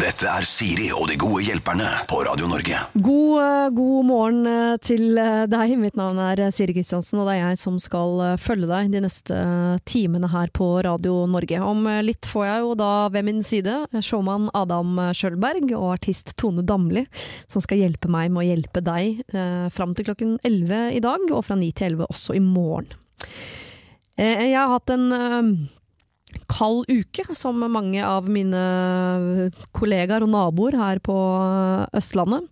Dette er Siri og de gode hjelperne på Radio Norge. God, eh, god morgen eh, til eh, deg. Mitt navn er Siri Kristiansen, og det er jeg som skal følge deg de neste timene her på Radio Norge. Om litt får jeg jo da ved min side showman Adam Schjølberg og artist Tone Damli, som skal hjelpe meg med å hjelpe deg fram til klokken 11 i dag, og fra 9 til 11 også i morgen. Jeg har hatt en kald uke, som mange av mine kollegaer og naboer her på Østlandet.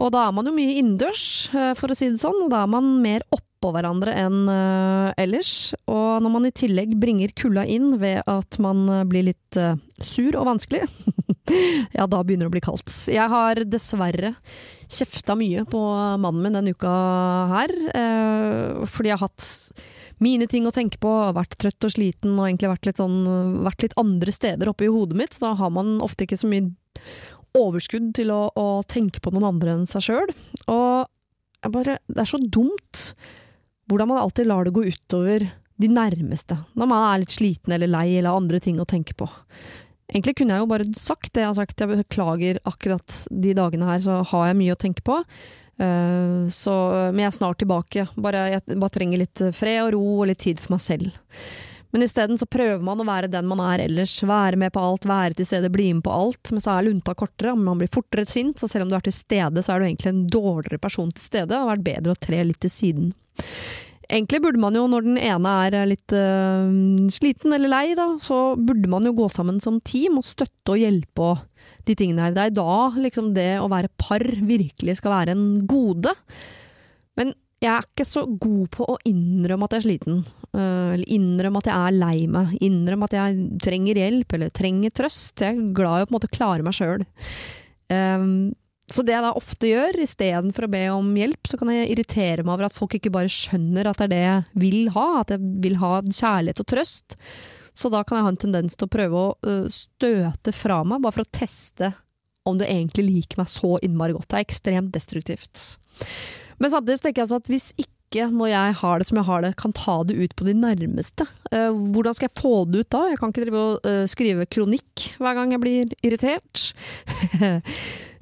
Og da er man jo mye innendørs, eh, for å si det sånn, og da er man mer oppå hverandre enn eh, ellers. Og når man i tillegg bringer kulda inn ved at man blir litt eh, sur og vanskelig, ja, da begynner det å bli kaldt. Jeg har dessverre kjefta mye på mannen min denne uka her, fordi jeg har hatt mine ting å tenke på, vært trøtt og sliten og egentlig vært litt, sånn, vært litt andre steder oppe i hodet mitt. Da har man ofte ikke så mye overskudd til å, å tenke på noen andre enn seg sjøl. Og bare, det er så dumt hvordan man alltid lar det gå utover de nærmeste, når man er litt sliten eller lei eller andre ting å tenke på. Egentlig kunne jeg jo bare sagt det jeg har sagt, jeg beklager akkurat de dagene her, så har jeg mye å tenke på. Uh, så, men jeg er snart tilbake. Bare, jeg bare trenger litt fred og ro og litt tid for meg selv. Men isteden så prøver man å være den man er ellers. Være med på alt, være til stede, bli med på alt. Men så er lunta kortere, man blir fortere sint. Så selv om du er til stede, så er du egentlig en dårligere person til stede. Det har vært bedre å tre litt til siden. Egentlig burde man jo, når den ene er litt øh, sliten eller lei, da, så burde man jo gå sammen som team og støtte og hjelpe og de tingene her. Det er da liksom det å være par virkelig skal være en gode. Men jeg er ikke så god på å innrømme at jeg er sliten. Uh, eller innrømme at jeg er lei meg. Innrømme at jeg trenger hjelp, eller trenger trøst. Jeg er glad i å på en måte klare meg sjøl. Ehm, så det jeg da ofte gjør, istedenfor å be om hjelp, så kan jeg irritere meg over at folk ikke bare skjønner at det er det jeg vil ha, at jeg vil ha kjærlighet og trøst. Så da kan jeg ha en tendens til å prøve å støte fra meg, bare for å teste om du egentlig liker meg så innmari godt. Det er ekstremt destruktivt. Men samtidig tenker jeg altså at hvis ikke, når jeg har det som jeg har det, kan ta det ut på de nærmeste, hvordan skal jeg få det ut da? Jeg kan ikke drive og skrive kronikk hver gang jeg blir irritert.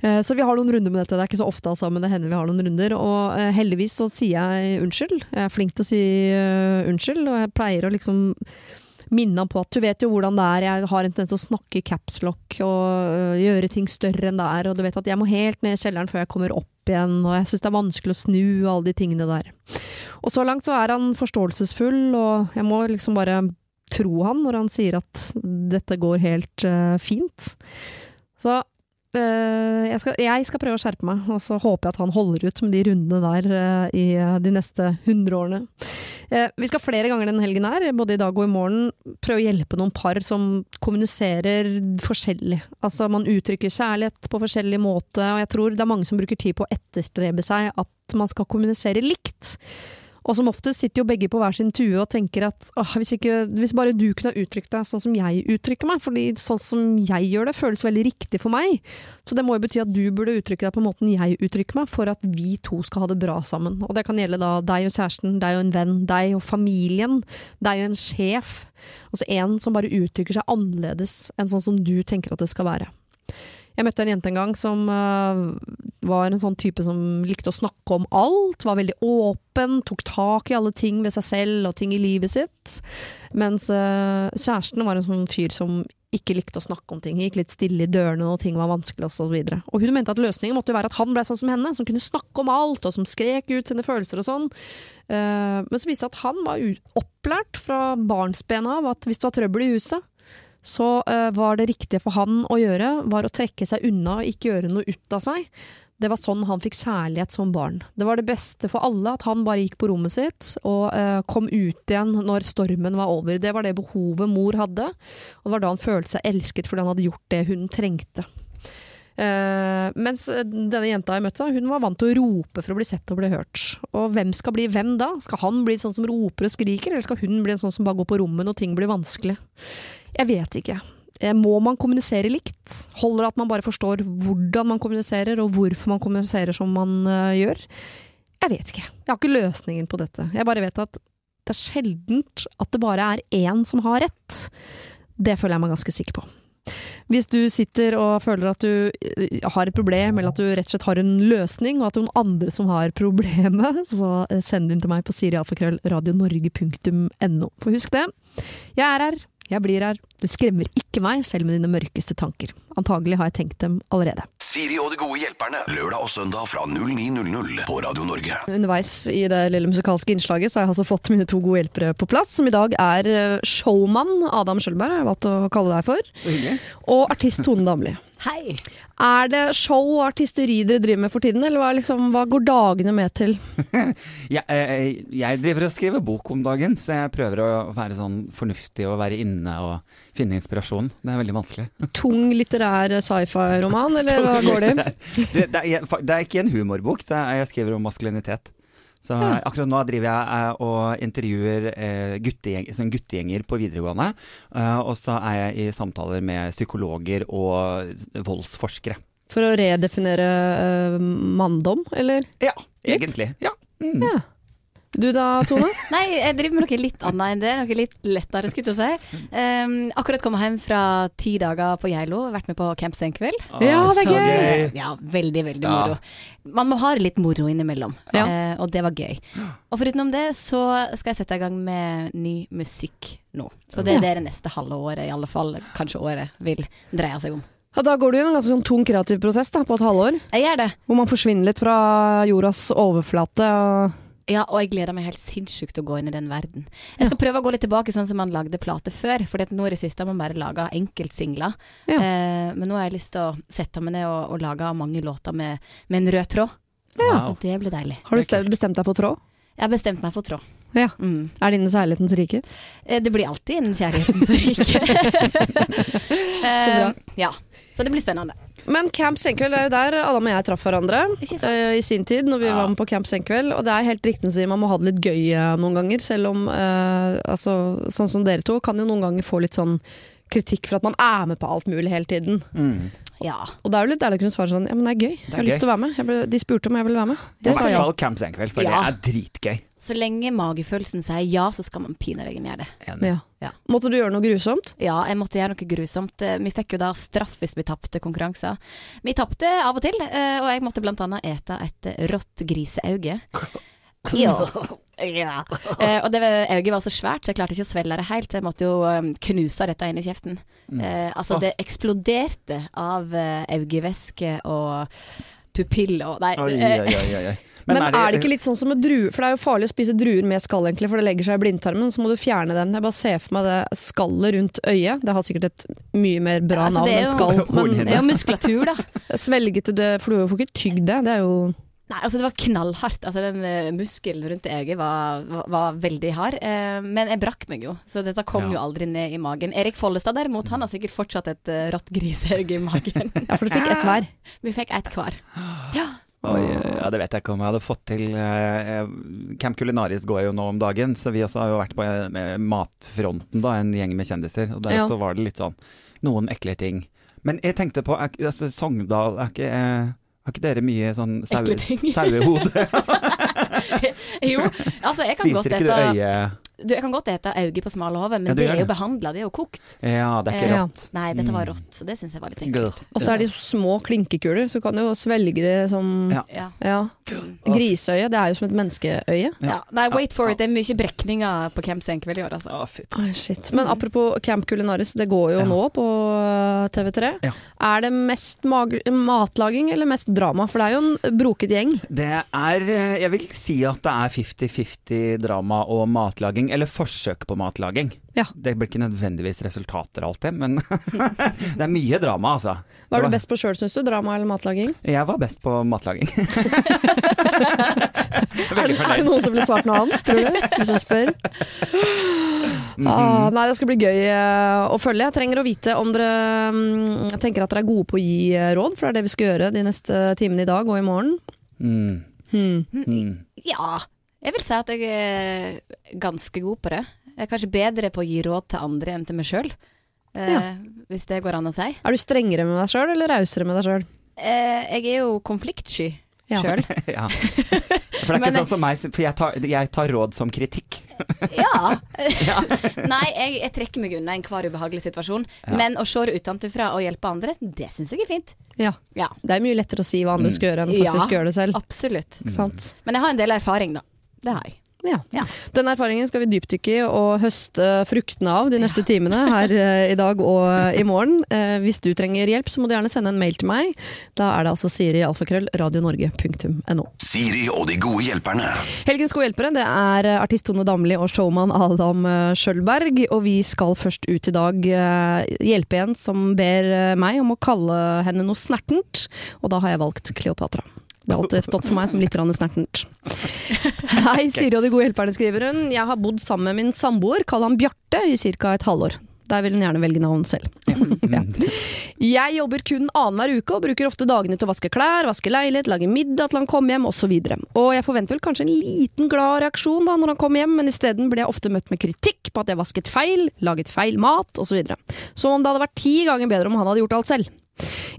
Så vi har noen runder med dette. Det er ikke så ofte, altså, men det hender vi har noen runder. Og heldigvis så sier jeg unnskyld. Jeg er flink til å si unnskyld, og jeg pleier å liksom minne ham på at du vet jo hvordan det er, jeg har en tendens til å snakke i capslock og uh, gjøre ting større enn det er, og du vet at jeg må helt ned i kjelleren før jeg kommer opp igjen, og jeg syns det er vanskelig å snu alle de tingene der. Og så langt så er han forståelsesfull, og jeg må liksom bare tro han når han sier at dette går helt uh, fint. Så Uh, jeg, skal, jeg, skal, prøve å skjerpe meg, og så håper jeg at han holder ut med de rundene der uh, i de neste hundre årene. Vi skal flere ganger denne helgen her, både i dag og i morgen, prøve å hjelpe noen par som kommuniserer forskjellig. Altså man uttrykker kjærlighet på forskjellig måte, og jeg tror det er mange som bruker tid på å etterstrebe seg at man skal kommunisere likt. Og som oftest sitter jo begge på hver sin tue og tenker at åh, hvis, ikke, hvis, bare du kunne ha uttrykt deg sånn som jeg uttrykker meg, fordi sånn som jeg gjør det, føles veldig riktig for meg. Så det må jo bety at du burde uttrykke deg på måten jeg uttrykker meg, for at vi to skal ha det bra sammen. Og det kan gjelde da deg og kjæresten, deg og en venn, deg og familien, deg og en sjef. Altså en som bare uttrykker seg annerledes enn sånn som du tenker at det skal være. Jeg møtte en jente en gang som uh, var en sånn type som likte å snakke om alt, var veldig åpen, tok tak i alle ting ved seg selv og ting i livet sitt. Mens uh, kjæresten var en sånn fyr som ikke likte å snakke om ting, gikk litt stille i dørene når ting var vanskelig osv. Og, så og hun mente at løsningen måtte jo være at han ble sånn som henne, som kunne snakke om alt, og som skrek ut sine følelser og sånn. Uh, men så viste det seg at han var opplært fra barnsben av at hvis det var trøbbel i huset, så uh, var det riktige for han å gjøre, var å trekke seg unna og ikke gjøre noe ut av seg. Det var sånn han fikk kjærlighet som barn. Det var det beste for alle at han bare gikk på rommet sitt og uh, kom ut igjen når stormen var over. Det var det behovet mor hadde, og det var da han følte seg elsket fordi han hadde gjort det hun trengte. Uh, mens denne jenta jeg møtte, hun var vant til å rope for å bli sett og bli hørt. Og hvem skal bli hvem da? Skal han bli sånn som roper og skriker, eller skal hun bli en sånn som bare går på rommet når ting blir vanskelig? Jeg vet ikke. Eh, må man kommunisere likt? Holder det at man bare forstår hvordan man kommuniserer, og hvorfor man kommuniserer som man uh, gjør? Jeg vet ikke. Jeg har ikke løsningen på dette. Jeg bare vet at det er sjeldent at det bare er én som har rett. Det føler jeg meg ganske sikker på. Hvis du sitter og føler at du eh, har et problem, eller at du rett og slett har en løsning, og at det er noen andre som har problemet, så eh, send det inn til meg på sirialfakrøllradionorge.no. For husk det, jeg er her, jeg blir her. Du skremmer ikke meg, selv med dine mørkeste tanker. Antagelig har jeg tenkt dem allerede. Siri og de gode hjelperne. Lørdag og søndag fra 09.00 på Radio Norge. Underveis i det lille musikalske innslaget så har jeg altså fått mine to gode hjelpere på plass, som i dag er eh, showmann Adam Skjølberg, har jeg valgt å kalle deg for, og artist Tone Damli. Hei! Er det show og artisteri dere driver med for tiden, eller hva, liksom, hva går dagene med til? Jeg, eh, jeg driver og skriver bok om dagen, så jeg prøver å være sånn fornuftig og være inne og finne inspirasjon. Det er veldig vanskelig. Tung litterær sci-fi-roman, eller hva går det i? Det, det, er, det er ikke en humorbok, det er, jeg skriver om maskulinitet. Så akkurat nå driver jeg eh, og intervjuer eh, guttegjeng, sånn guttegjenger på videregående. Eh, og så er jeg i samtaler med psykologer og voldsforskere. For å redefinere manndom, eller? Ja, egentlig. Ja. Mm. Ja. Du da, Tone? Nei, jeg driver med noe litt annet enn det. Noe litt lettere, skulle jeg si. Um, akkurat kommet hjem fra ti dager på Geilo. Vært med på Camp Senkveld. Ja, det er gøy! gøy. Ja, veldig, veldig Ja. moro. Man må ha litt moro innimellom, Ja. uh, og det var gøy. Og forutenom det så skal jeg sette i gang med ny musikk nå. Så det er det det neste halve året, i alle fall kanskje året, vil dreie seg om. Ja, da går du i en ganske sånn tung kreativ prosess da, på et halvår, Jeg gjør det. hvor man forsvinner litt fra jordas overflate. Og Ja, og jeg gleder meg helt sinnssykt til å gå inn i den verden. Jeg skal prøve å gå litt tilbake sånn som man lagde plate før, for nå i det siste har man bare laga enkeltsingler. Ja. Eh, men nå har jeg lyst til å sette meg ned og, og lage mange låter med, med en rød tråd. Wow. Det blir deilig. har du bestemt deg for tråd? Jeg har bestemt meg for tråd. Ja. Mm. Er det innen kjærlighetens rike? Eh, Det blir alltid innen kjærlighetens rike. Så bra. Eh, Ja. Så det blir spennende. Men Camp Senkveld er jo der Adam og jeg traff hverandre uh, i sin tid, når vi Ja. var med på Camp Senkveld. Og det er helt riktig å si, man må ha det litt gøy uh, noen ganger, selv om uh, altså, sånn som dere to kan jo noen ganger få litt sånn kritikk for at man er med på alt mulig hele tiden. Mm. Ja. Og det er jo litt ærlig å kunne svare sånn, ja men det er gøy, jeg har gøy. lyst til å være med. Jeg ble, de spurte om jeg ville være med. I Jeg hvert fall Camp Senkveld, for Ja. det er dritgøy. Så lenge magefølelsen sier ja, så skal man pinadø gjøre det. Ja. Ja. Måtte du gjøre noe grusomt? Ja, jeg måtte gjøre noe grusomt. Eh, Vi fikk jo da straff hvis vi tapte konkurranser. Vi tapte av og til, eh, og jeg måtte blant annet ete et rått griseauge. Ja. ja. Eh, og det øyet var så svært, så jeg klarte ikke å svelge det helt. Jeg måtte jo eh, knuse dette inn i kjeften. Eh, altså, det eksploderte av eh, øyevæske og pupill og Nei. Oi, oi, oi, oi. Men, er, det, ikke litt sånn som med druer? For det er jo farlig å spise druer med skall, egentlig, for det legger seg i blindtarmen. Så må du fjerne den. Jeg bare ser for meg det skallet rundt øyet. Det har sikkert et mye mer bra Altså, navn er enn skall. Men Det er jo muskulatur, da. svelget du det? For du får ikke tygd det. Det er jo Nei, altså det var knallhardt. Altså den uh, muskelen rundt øyet var, var, var veldig hard. Uh, men jeg brakk meg jo, så dette kom Ja. jo aldri ned i magen. Erik Follestad derimot, han har sikkert fortsatt et uh, rått griseøye i magen. Ja, for du fikk ett hver. Vi fikk ett hver. Ja. Oi, ja, det vet jeg ikke om jeg hadde fått til. Camp Kulinaris går jo nå om dagen, så vi også har jo vært på matfronten, da, en gjeng med kjendiser. Og der Ja. så var det litt sånn noen ekle ting. Men jeg tenkte på altså, Sogndal, er ikke, eh, har ikke dere mye sånn sauehode? Jo, altså jeg kan godt Spiser ikke du øye du, Jeg kan godt ete auge på smale hode, men Ja, det er jo det. behandla, det er jo kokt. Ja, det er ikke rått. Eh, Nei, dette var Mm. rått, så det syns jeg var litt ekkelt. Og så er det små klinkekuler, så du kan jo svelge det som Ja. Ja. Griseøye, det er jo som et menneskeøye. Ja. Nei, wait for it. Det er mye brekninger på Camp Senkveld i år, altså. Ai, shit. Men apropos Camp Culinaris, det går jo Ja. nå på TV3. Ja. Er det mest mag matlaging eller mest drama? For det er jo en broket gjeng. Det er eh, Jeg vil si at det er 50-50 drama og matlaging, eller forsøk på matlaging. Ja. Det blir ikke nødvendigvis resultater alltid, men det er mye drama, altså. Hva er du best på sjøl, syns du? Drama eller matlaging? Jeg var best på matlaging. Er det, er det noen som ville svart noe annet, tror du? Hvis jeg spør. Ah, nei, det skal bli gøy eh, å følge. Jeg trenger å vite om dere mm, tenker at dere er gode på å gi eh, råd, for det er det vi skal gjøre de neste timene i dag og i morgen. Mm. Hmm. Mm. Ja, jeg vil si at jeg er ganske god på det. Jeg er kanskje bedre på å gi råd til andre enn til meg sjøl. Eh, Ja. Hvis det går an å si. Er du strengere med deg sjøl eller rausere med deg sjøl? Eh, jeg er jo konfliktsky. Ja. sjøl. ja. For det er ikke sånn som meg, for jeg tar, jeg tar råd som kritikk. Ja. Nei, jeg, jeg trekker meg unna enhver ubehagelig situasjon. Ja. Men å se det utenfra og hjelpe andre, det syns jeg er fint. Ja. Ja, Det er mye lettere å si hva andre skal gjøre, enn Ja. faktisk gjøre det selv. absolutt. Mm. Men jeg har en del erfaring, da. Det har jeg. Ja. Ja. Den erfaringen skal vi dypdykke i og høste fruktene av de neste timene her eh, i dag og eh, i morgen. Eh, hvis du trenger hjelp, så må du gjerne sende en mail til meg. Da er det altså Siri alfakrøll radionorge.no. Siri og de gode hjelperne. Helgens gode hjelpere det er artist Tone Damli og showman Adam Skjølberg. Og vi skal først ut i dag hjelpe en som ber meg om å kalle henne noe snertent. Og da har jeg valgt Kleopatra. Det har alltid stått for meg som litt snertent. Hei, Siri og de gode hjelperne, skriver hun. Jeg har bodd sammen med min samboer, kall han Bjarte, i ca. et halvår. Der vil hun gjerne velge navn selv. Ja. Jeg jobber kun annenhver uke og bruker ofte dagene til å vaske klær, vaske leilighet, lage middag til han kommer hjem osv. Og, og jeg forventer vel kanskje en liten glad reaksjon da når han kommer hjem, men isteden blir jeg ofte møtt med kritikk på at jeg vasket feil, laget feil mat osv. Som om det hadde vært ti ganger bedre om han hadde gjort alt selv.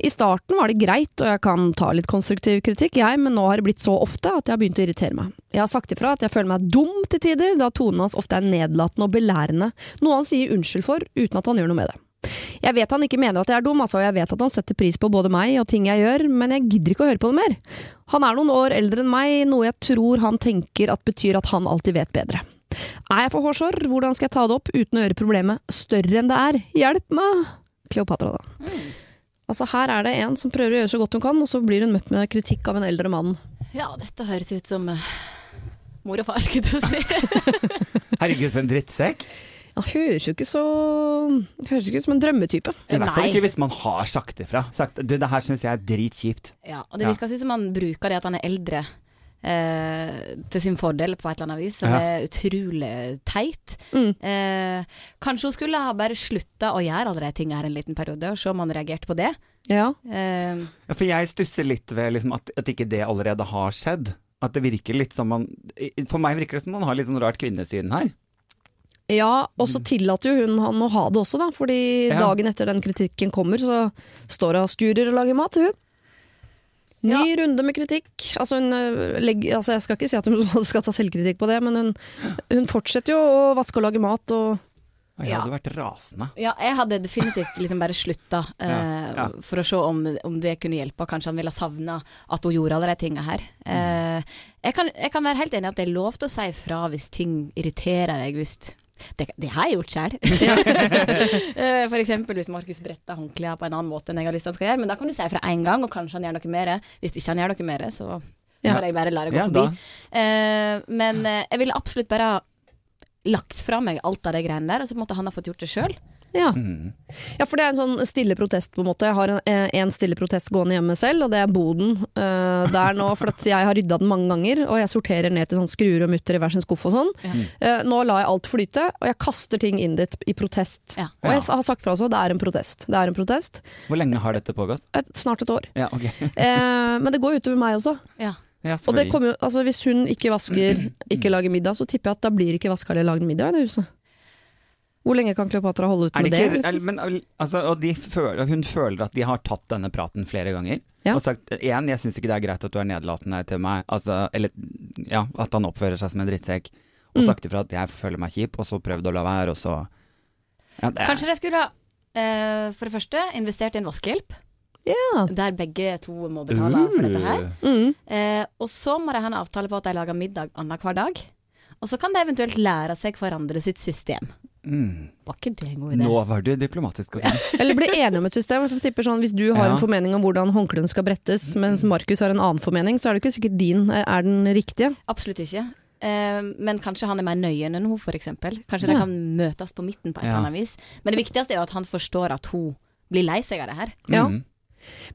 I starten var det greit, og jeg kan ta litt konstruktiv kritikk, jeg, men nå har det blitt så ofte at jeg har begynt å irritere meg. Jeg har sagt ifra at jeg føler meg dum til tider, da tonen hans ofte er nedlatende og belærende, noe han sier unnskyld for uten at han gjør noe med det. Jeg vet han ikke mener at jeg er dum, altså, og jeg vet at han setter pris på både meg og ting jeg gjør, men jeg gidder ikke å høre på det mer. Han er noen år eldre enn meg, noe jeg tror han tenker at betyr at han alltid vet bedre. Er jeg for hårsår? Hvordan skal jeg ta det opp uten å gjøre problemet større enn det er? Hjelp meg! Kleopatra, da. Altså Her er det en som prøver å gjøre så godt hun kan, og så blir hun møtt med kritikk av en eldre mann. Ja, dette høres ut som uh, mor og far, skulle jeg si. Herregud, for en drittsekk. Ja, høres jo ikke så Høres ikke ut som en drømmetype. I hvert fall ikke hvis man har sagt ifra. Sagt du, det her syns jeg er dritkjipt. Ja, og det Ja. virker som han bruker det at han er eldre. Eh, til sin fordel på et eller annet vis, som Ja. er utrolig teit. Mm. Eh, kanskje hun skulle ha bare slutta å gjøre alle de tingene her en liten periode, og se om han reagerte på det. Ja. Eh, Ja, for jeg stusser litt ved liksom, at, at ikke det allerede har skjedd. At det virker litt som man For meg virker det som man har litt sånn rart kvinnesyn her. ja, og så tillater jo hun han å ha det også, da. Fordi Ja. dagen etter den kritikken kommer, så står hun og skurer og lager mat, hun. Ny runde med kritikk. Altså hun legger, altså Jeg skal ikke si at hun skal ta selvkritikk på det, men hun, hun fortsetter jo å vaske og lage mat og jeg jeg Ja. hadde vært rasende. ja, jeg hadde definitivt liksom bare slutta eh, Ja, ja. for å se om, om det kunne hjelpe. Kanskje han ville savna at hun gjorde alle de tinga her. Eh, jeg, kan, jeg kan være helt enig i at det er lov til å si fra hvis ting irriterer deg. Hvis det, det har jeg gjort sjøl. F.eks. For eksempel hvis Markus bretter håndklærne på en annen måte enn jeg har lyst til han skal gjøre. Men da kan du si fra én gang, og kanskje han gjør noe mer. Hvis ikke han gjør noe mer, så Ja. får jeg bare la det gå Ja, forbi. Eh, men uh, jeg ville absolutt bare lagt fra meg alt av de greiene der, og så måtte han ha fått gjort det sjøl. Ja. Mm. ja, for det er en sånn stille protest, på en måte. Jeg har en, eh, en stille protest gående hjemme selv, og det er boden. Uh, der nå, for at jeg har rydda den mange ganger, og jeg sorterer ned til sånn skruer og mutter i hver sin skuff og sånn. Eh, nå lar jeg alt flyte, og jeg kaster ting inn dit i protest. Ja. Og jeg har sagt fra også, det er en protest. Det er en protest. Hvor lenge har dette pågått? Et, snart et år. Ja, okay. uh, men det går utover meg også. Ja. Ja, Og det jo, altså Hvis hun ikke vasker, ikke lager middag, så tipper jeg at da blir ikke vaska eller lagd middag i det huset. Hvor lenge kan Kleopatra holde ut med det det? liksom? men, altså, og de føler, hun føler at de har tatt denne praten flere ganger. Ja. Og sagt én, jeg syns ikke det er greit at du er nedlatende til meg. Altså, eller ja, at han oppfører seg som en drittsekk. Og Mm. sagt ifra at jeg føler meg kjip, og så prøvd å la være, og så ja, det, Kanskje dere skulle ha uh, for det første investert i en vaskehjelp, Ja. der begge to må betale for dette her. Uh, Mm. Eh, og så må de ha en avtale på at de lager middag annenhver dag. Og så kan de eventuelt lære seg hverandre sitt system. Mm. Var ikke det en god idé? Nå var du diplomatisk. Eller bli enige om et system. For tipper sånn, Hvis du har Ja. en formening om hvordan håndklærne skal brettes, mens Markus har en annen formening, så er det ikke sikkert din eh, er den riktige. Absolutt ikke. Eh, men kanskje han er mer nøye enn hun, for eksempel. Kanskje Ja. de kan møtes på midten på et Ja. eller annet vis. Men det viktigste er jo at han forstår at hun blir lei seg av det her. Ja. Mm.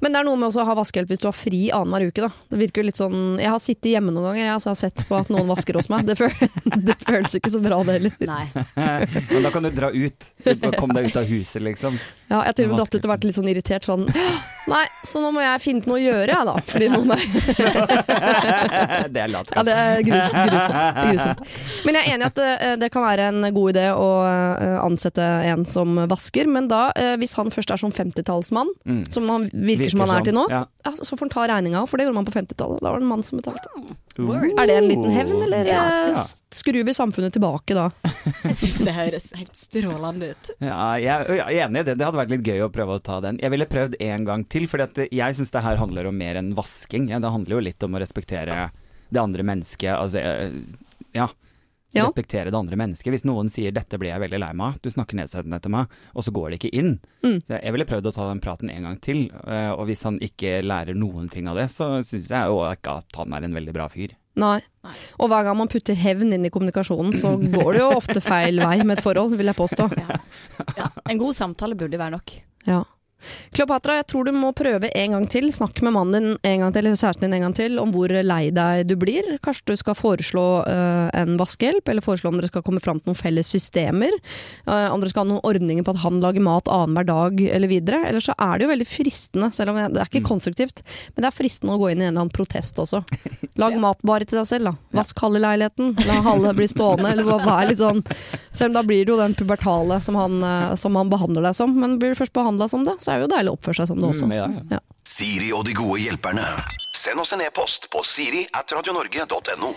Men det er noe med også å ha vaskehjelp hvis du har fri annenhver uke. da. Det virker jo litt sånn, Jeg har sittet hjemme noen ganger jeg, så jeg har sett på at noen vasker hos meg. Det, føl det føles ikke så bra, det heller. Nei. Men da kan du dra ut. Kom deg ut av huset, liksom. Ja, jeg har til og med dratt ut og vært litt sånn irritert sånn Nei, så nå må jeg finne noe å gjøre, jeg da. Fordi noen er det er lat. Ja, det er grusomt. grusomt. grusomt. Men jeg er enig i at det, det kan være en god idé å eh, ansette en som vasker, men da, eh, hvis han først er sånn 50-tallsmann, Mm. som han virker, som han er til nå, Ja. ja, så får han ta regninga, for det gjorde man på 50-tallet. Da var det en mann som betalte. Uh. Er det en liten hevn, eller Ja, eh, skrur vi samfunnet tilbake da? Jeg syns det høres helt strålende ut. Ja, jeg, jeg er enig i det. Det hadde vært litt gøy å prøve å ta den. Jeg ville prøvd en gang til, for jeg syns det her handler om mer enn vasking. Ja, det handler jo litt om å respektere det andre mennesket. Altså, ja. Ja. Respektere det andre mennesket. Hvis noen sier 'dette blir jeg veldig lei meg av', du snakker nedsettende til meg, og så går det ikke inn. Mm. Så jeg ville prøvd å ta den praten en gang til, eh, og hvis han ikke lærer noen ting av det, så syns jeg jo ikke at han er en veldig bra fyr. Nei. Og hver gang man putter hevn inn i kommunikasjonen, så går det jo ofte feil vei med et forhold, vil jeg påstå. Ja. Ja, en god samtale burde være nok. Ja. Kleopatra, jeg tror du må prøve en gang til. Snakk med mannen din en gang til, eller kjæresten din en gang til, om hvor lei deg du blir. Kanskje du skal foreslå uh, en vaskehjelp, eller foreslå om dere skal komme fram til noen felles systemer. Uh, om dere skal ha noen ordninger på at han lager mat annenhver dag, eller videre. Eller så er det jo veldig fristende, selv om det er ikke konstruktivt, men det er fristende å gå inn i en eller annen protest også. Lag mat bare til deg selv, da. Vask halve leiligheten. La halve bli stående, eller vær litt sånn Selv om da blir det jo den pubertale som han, eh, som han behandler deg som, men blir du først behandla som det, så er det jo deilig å oppføre seg som det også. Mm, ja, ja. Siri og de gode hjelperne. Send oss en e-post på siri at radionorge.no.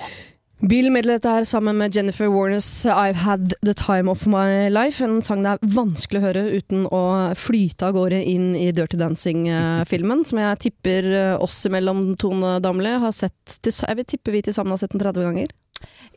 Bill medlet her sammen med Jennifer Warners I've Had The Time Of My Life. En sang det er vanskelig å høre uten å flyte av gårde inn i Dirty Dancing-filmen, som jeg tipper eh, oss imellom, Tone Damli, har sett Jeg vil tippe vi til sammen har sett den 30 ganger.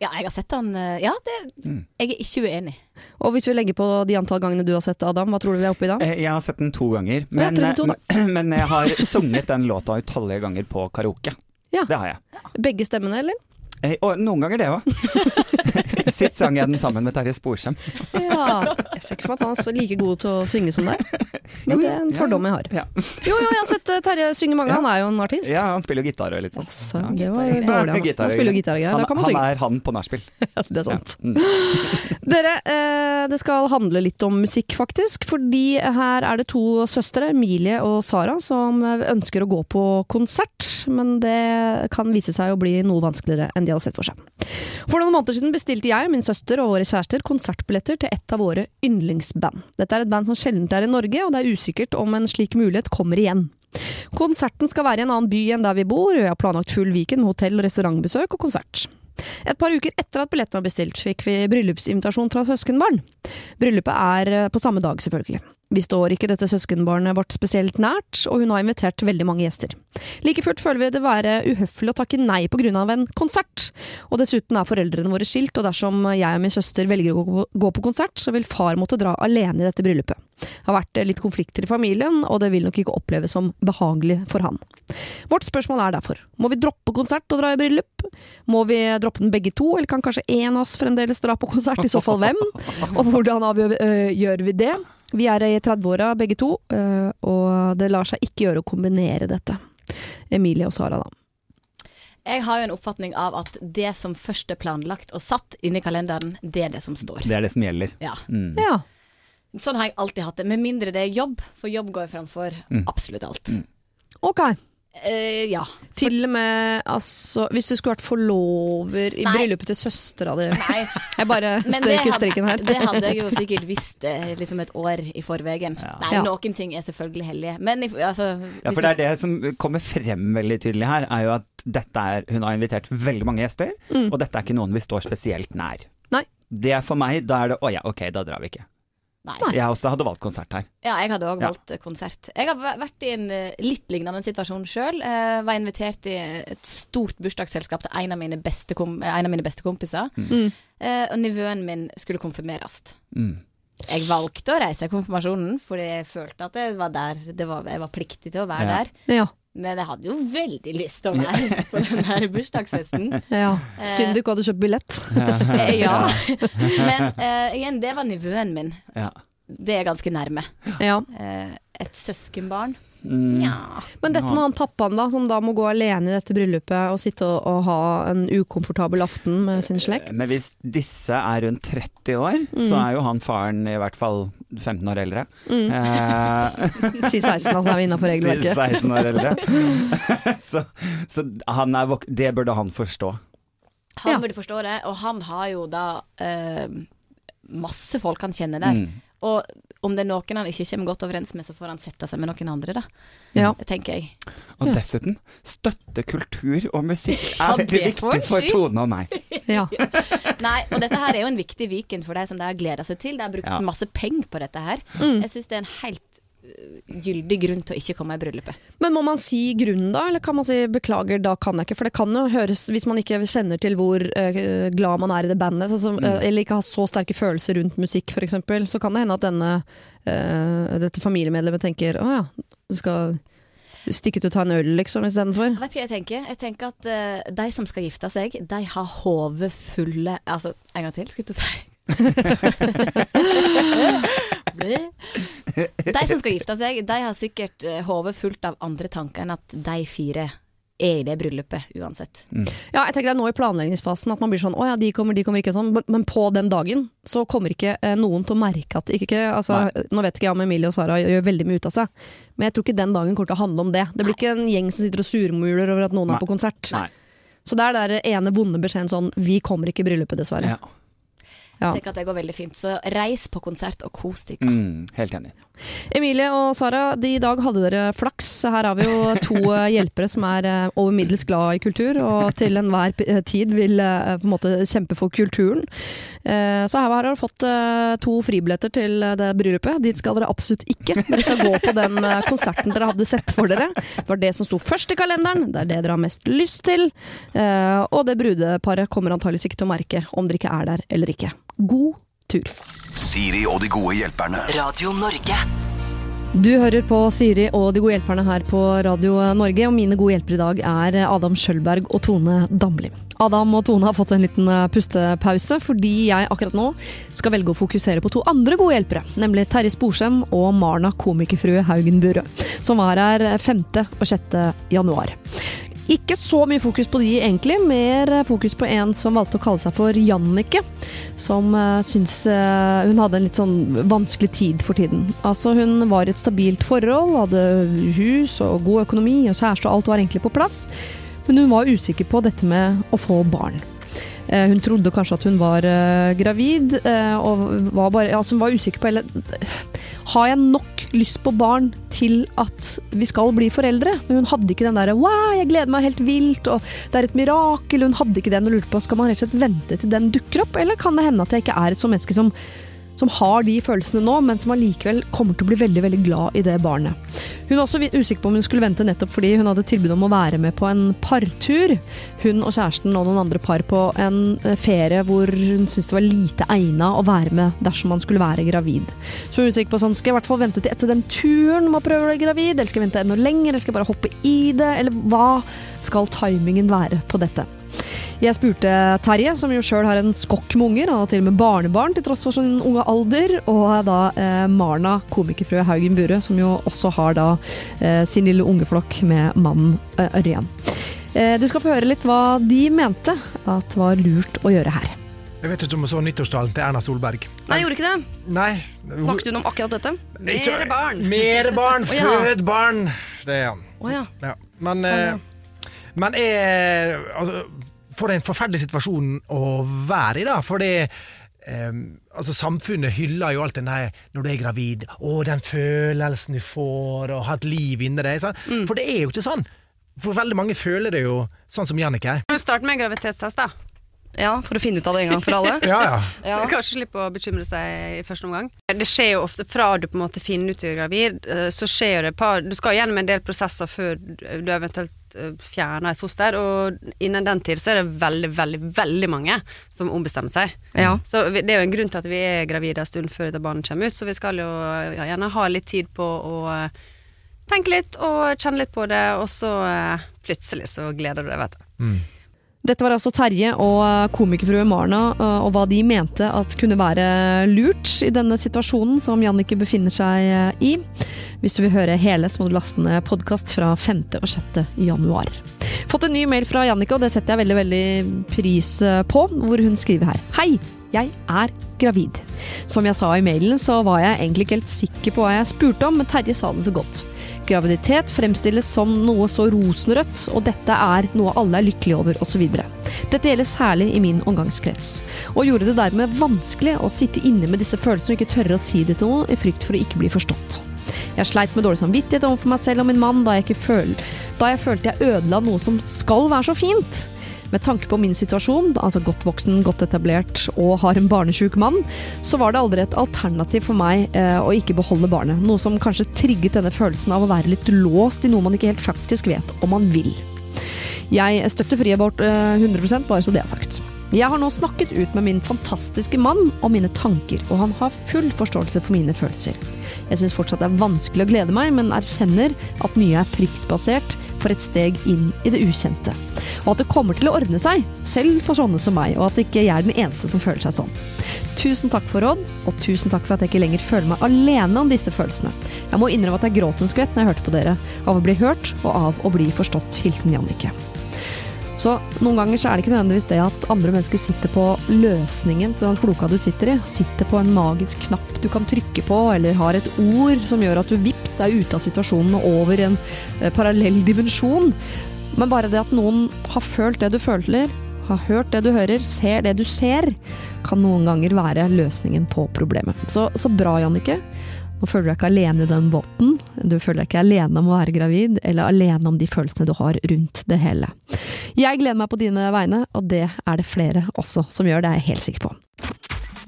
Ja, jeg har sett den eh, Ja, det, Mm. jeg er ikke uenig. Og hvis vi legger på de antall gangene du har sett Adam, hva tror du vi er oppe i da? Eh, Jeg har sett den to ganger, men, 32 da. eh, men jeg har sunget den låta utallige ganger på karaoke. Ja. Det har jeg. Begge stemmene, eller? Eh, Og noen ganger det òg. Sist sang jeg den sammen med Terje Sporsem. Ja. Jeg ser ikke for meg at han er så like god til å synge som deg. Men det er en fordom jeg har. Ja. Jo, jo, jeg har sett eh, Terje synge mange. Han er jo en artist. ja, han spiller jo gitar og litt sånn. Altså, det var dårlig. Han, han spiller jo gitar og greier. Da kan man synge. han er han på nachspiel. Ja, det er sant. Mm. Dere, eh, det skal handle litt om musikk, faktisk. Fordi her er det to søstre, Emilie og Sara, som eh, ønsker å gå på konsert. Men det kan vise seg å bli noe vanskeligere enn de hadde sett for seg. For noen måneder siden bestilte jeg, min søster og våre kjærester konsertbilletter til et av våre yndlingsband. Dette er et band som sjelden er i Norge, og det er usikkert om en slik mulighet kommer igjen. Konserten skal være i en annen by enn der vi bor, og vi har planlagt full weekend med hotell- restaurantbesøk og konsert. Et par uker etter at billetten var bestilt, fikk vi bryllupsinvitasjon fra søskenbarn. Bryllupet er eh, på samme dag, selvfølgelig. Vi står ikke dette søskenbarnet vårt spesielt nært, og hun har invitert veldig mange gjester. Like fullt føler vi det være uhøflig å takke nei på grunn av en konsert. Og dessuten er foreldrene våre skilt, og dersom jeg og min søster velger å gå på- konsert, så vil far måtte dra alene i dette bryllupet. Det har vært litt konflikter i familien, og det vil nok ikke oppleves som behagelig for han. Vårt spørsmål er derfor, må vi droppe konsert og dra i bryllup? Må vi droppe den begge to, eller kan kanskje én av oss fremdeles dra på konsert, i så fall hvem? Og hvordan avgjør, øh, gjør vi det? Vi er i 30-åra begge to, øh, og det lar seg ikke gjøre å kombinere dette. Emilie og Sara, da. Jeg har jo en oppfatning av at det som først er planlagt og satt inn i kalenderen, det er det som står. Det er det som gjelder. Ja. Mm. Ja. Sånn har jeg alltid hatt det. Med mindre det er jobb, for jobb går framfor Mm. absolutt alt. Ok. Eh, ja. Til og med altså Hvis du skulle vært forlover i Nei. bryllupet til søstera di Nei. Jeg bare streker strikken her. det hadde jeg jo sikkert visst eh, liksom et år i forveien. Ja. Nei, Ja. noen ting er selvfølgelig hellige. Men i, altså Ja, for det er det som kommer frem veldig tydelig her, er jo at dette er Hun har invitert veldig mange gjester, Mm. og dette er ikke noen vi står spesielt nær. Nei. Det er for meg, da er det å ja, ok, da drar vi ikke. Nei. Jeg også hadde valgt konsert her. Ja, jeg hadde òg Ja. valgt eh, konsert. Jeg har vært i en eh, litt lignende situasjon sjøl. var invitert i et stort bursdagsselskap til en av mine beste, kom en av mine beste kompiser. Mm. Eh, og nivøen min skulle konfirmeres. Mm. Jeg valgte å reise i konfirmasjonen fordi jeg følte at jeg var der det var, jeg var pliktig til å være Ja. der. Ja. Men jeg hadde jo veldig lyst til å være på den der bursdagsfesten. ja. Eh. Synd du ikke hadde kjøpt billett. Eh, ja. Men eh, igjen, det var nevøen min. Ja. Det er ganske nærme. Ja. Eh, et søskenbarn. Mm. Ja. Men dette med han pappaen da, som da må gå alene i dette bryllupet og sitte og, og ha en ukomfortabel aften med sin slekt. Men hvis disse er rundt 30 år, så er jo han faren i hvert fall 15 år eldre. Eh, Si 16, altså er vi innafor regelverket. 16 år eldre. så så han er vok det burde han forstå. Han Ja. burde forstå det, og han har jo da eh, masse folk han kjenner der. Mm. Og om det er noen han ikke kommer godt overens med, så får han sette seg med noen andre, da. Ja. Det tenker jeg. Og dessuten, støtte kultur og musikk er veldig det viktig for. Tone og meg. Ja. Nei, og dette her er jo en viktig weekend for de som de har gleda seg til. De har brukt Ja. masse penger på dette her. Mm. Jeg syns det er en helt gyldig grunn til å ikke komme i bryllupet. Men må man si grunnen da, eller kan man si beklager, da kan jeg ikke? For det kan jo høres, hvis man ikke kjenner til hvor uh, glad man er i det bandet, så, uh, eller ikke har så sterke følelser rundt musikk f.eks., så kan det hende at denne, uh, dette familiemedlemmet tenker å ja, du skal stikke ut og ta en øl liksom istedenfor. Vet du hva jeg tenker? Jeg tenker at uh, de som skal gifte seg, de har hodet fulle Altså, en gang til, skulle jeg si. de som skal gifte seg, de har sikkert øh, hodet fullt av andre tanker enn at de fire er i det bryllupet uansett. Ja, jeg tenker det er nå i planleggingsfasen at man blir sånn å ja, de kommer, de kommer ikke sånn. Men, på den dagen så kommer ikke eh, noen til å merke at ikke, ikke altså, Nå vet ikke jeg om Emilie og Sara gjør veldig mye ut av seg, men jeg tror ikke den dagen kommer til å handle om det. Det blir ikke en gjeng som sitter og surmuler over at noen Nei. er på konsert. Nei. Så det er den ene vonde beskjeden sånn Vi kommer ikke i bryllupet, dessverre. Ja. Ja. Tenker at det går veldig fint. Så reis på konsert og kos dere. Mm, helt enig. Emilie og Sara, de, i dag hadde dere flaks. Her har vi jo to eh, hjelpere som er eh, over middels glad i kultur, og til enhver tid vil eh, på en måte kjempe for kulturen. Eh, Så her har dere fått eh, to fribilletter til eh, det bryllupet. Dit skal dere absolutt ikke. Dere skal gå på den eh, konserten dere hadde sett for dere. Det var det som sto først i kalenderen. Det er det dere har mest lyst til. Eh, Og det brudeparet kommer antageligvis ikke til å merke om dere ikke er der eller ikke. God tur. Siri og de gode hjelperne. Radio Norge. Du hører på Siri og De gode hjelperne her på Radio Norge, og mine gode hjelpere i dag er Adam Schjølberg og Tone Damli. Adam og Tone har fått en liten eh, pustepause, fordi jeg akkurat nå skal velge å fokusere på to andre gode hjelpere, nemlig Terje Sporsem og Marna komikerfrue Haugen Burøe, som var her 5. og 6. januar. Ikke så mye fokus på de egentlig, mer fokus på en som valgte å kalle seg for Jannicke. Som uh, syns uh, hun hadde en litt sånn vanskelig tid for tiden. Altså Hun var i et stabilt forhold, hadde hus og god økonomi og kjæreste og alt var egentlig på plass. Men hun var usikker på dette med å få barn. Eh, hun trodde kanskje at hun var eh, gravid, eh, og var bare, altså var usikker på hele Har jeg nok lyst på barn til at vi skal bli foreldre? Men hun hadde ikke den derre wow, jeg gleder meg helt vilt, og det er et mirakel. Hun hadde ikke den og lurte på skal man rett og slett vente til den dukker opp, eller kan det hende at jeg ikke er et sånt menneske som som har de følelsene nå, men som allikevel kommer til å bli veldig veldig glad i det barnet. Hun er også usikker på om hun skulle vente nettopp fordi hun hadde tilbud om å være med på en partur. Hun og kjæresten og noen andre par på en eh, ferie hvor hun syntes det var lite egna å være med dersom man skulle være gravid. Så hun er usikker på sånn, skal jeg i hvert fall vente til etter den turen man prøver å bli gravid, eller skal jeg vente enda lenger, eller skal jeg bare hoppe i det, eller hva skal timingen være på dette? Jeg spurte Terje, som jo sjøl har en skokk med unger, og til og med barnebarn til tross for sin unge alder, og da eh, Marna, komikerfrue Haugen Burøe, som jo også har da eh, sin lille ungeflokk med mannen eh, Ørjan. Eh, du skal få høre litt hva de mente at var lurt å gjøre her. Jeg vet ikke om jeg så nyttårstalen til Erna Solberg. Nei, jeg gjorde ikke det. Nei. Snakket hun om akkurat dette? Mer Mere barn. Mere barn, ja. fød barn. Det er han. Å ja. Ja. Men, eh, men er altså, For en forferdelig situasjon å være i, da. Fordi Um, altså, samfunnet hyller jo alt den der når du er gravid. Å, den følelsen du får, og ha et liv inni deg. Mm. For det er jo ikke sånn. For veldig mange føler det jo sånn som Jannicke er. Vi starter med en graviditetstest, da. Ja, for å finne ut av det en gang for alle. Ja, ja. Så kanskje slippe å bekymre seg i første omgang. Det skjer jo ofte fra du på en måte finner ut du er gravid, eh, så skjer jo det et par Du skal gjennom en del prosesser før du eventuelt eh, fjerner et foster, og innen den tid så er det veldig, veldig, veldig mange som ombestemmer seg. Ja. Så det er jo en grunn til at vi er gravide en stund før dette barnet kommer ut, så vi skal jo ja, gjerne ha litt tid på å eh, tenke litt og kjenne litt på det, og så eh, plutselig så gleder du deg, vet du. Dette var altså Terje og eh, komikerfrue Marna, eh, og hva de mente at kunne være lurt i denne situasjonen som Jannicke befinner seg eh, i. Hvis du vil høre hele, så må du laste ned podkast fra 5. og 6. januar. Fått en ny mail fra Jannicke, og det setter jeg veldig, veldig pris på, hvor hun skriver her. Hei! Jeg er gravid. Som jeg sa i mailen, så var jeg egentlig ikke helt sikker på hva jeg spurte om, men Terje sa det så godt. Graviditet fremstilles som noe så rosenrødt, og dette er noe alle er lykkelige over, osv. Dette gjelder særlig i min omgangskrets, og gjorde det dermed vanskelig å sitte inne med disse følelsene og ikke tørre å si det til noen i frykt for å ikke bli forstått. Jeg sleit med dårlig samvittighet overfor meg selv og min mann da jeg, føl da jeg følte jeg ødela noe som skal være så fint. Med tanke på min situasjon, altså godt voksen, godt etablert og har en barnesjuk mann, så var det aldri et alternativ for meg eh, å ikke beholde barnet. Noe som kanskje trigget denne følelsen av å være litt låst i noe man ikke helt faktisk vet om man vil. Jeg støtter fri abort eh, 100% bare så det er sagt. Jeg har nå snakket ut med min fantastiske mann om mine tanker, og han har full forståelse for mine følelser. Jeg syns fortsatt det er vanskelig å glede meg, men erkjenner at mye er fryktbasert for et steg inn i det ukjente. Og at det kommer til å ordne seg, selv for sånne som meg, og at ikke jeg er den eneste som føler seg sånn. Tusen takk for råd, og tusen takk for at jeg ikke lenger føler meg alene om disse følelsene. Jeg må innrømme at jeg gråt en skvett når jeg hørte på dere, av å bli hørt og av å bli forstått. Hilsen Jannicke. Så noen ganger så er det ikke nødvendigvis det at andre mennesker sitter på løsningen til den floka du sitter i. Sitter på en magisk knapp du kan trykke på, eller har et ord som gjør at du vips er ute av situasjonen og over en eh, parallell dimensjon. Men bare det at noen har følt det du føler, har hørt det du hører, ser det du ser, kan noen ganger være løsningen på problemet. Så, så bra, Jannicke. Nå føler du deg ikke alene i den båten. Du føler deg ikke alene om å være gravid, eller alene om de følelsene du har rundt det hele. Jeg gleder meg på dine vegne, og det er det flere også som gjør, det er jeg helt sikker på.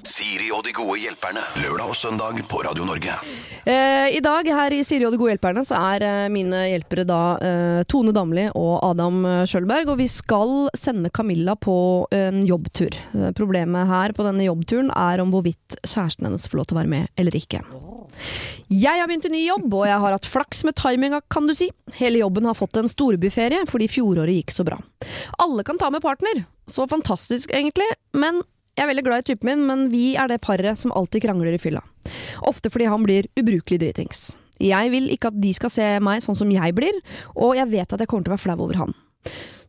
Siri og de gode hjelperne. Lørdag og søndag på Radio Norge. Eh, I dag her i Siri og de gode hjelperne så er eh, mine hjelpere da eh, Tone Damli og Adam eh, Schjølberg, og vi skal sende Camilla på en jobbtur. Eh, problemet her på denne jobbturen er om hvorvidt kjæresten hennes får lov til å være med eller ikke. Jeg har begynt i ny jobb, og jeg har hatt flaks med timinga, kan du si. Hele jobben har fått en storbyferie fordi fjoråret gikk så bra. Alle kan ta med partner. Så fantastisk, egentlig. Men jeg er veldig glad i typen min, men vi er det paret som alltid krangler i fylla. Ofte fordi han blir ubrukelig dritings. Jeg vil ikke at de skal se meg sånn som jeg blir, og jeg vet at jeg kommer til å være flau over han.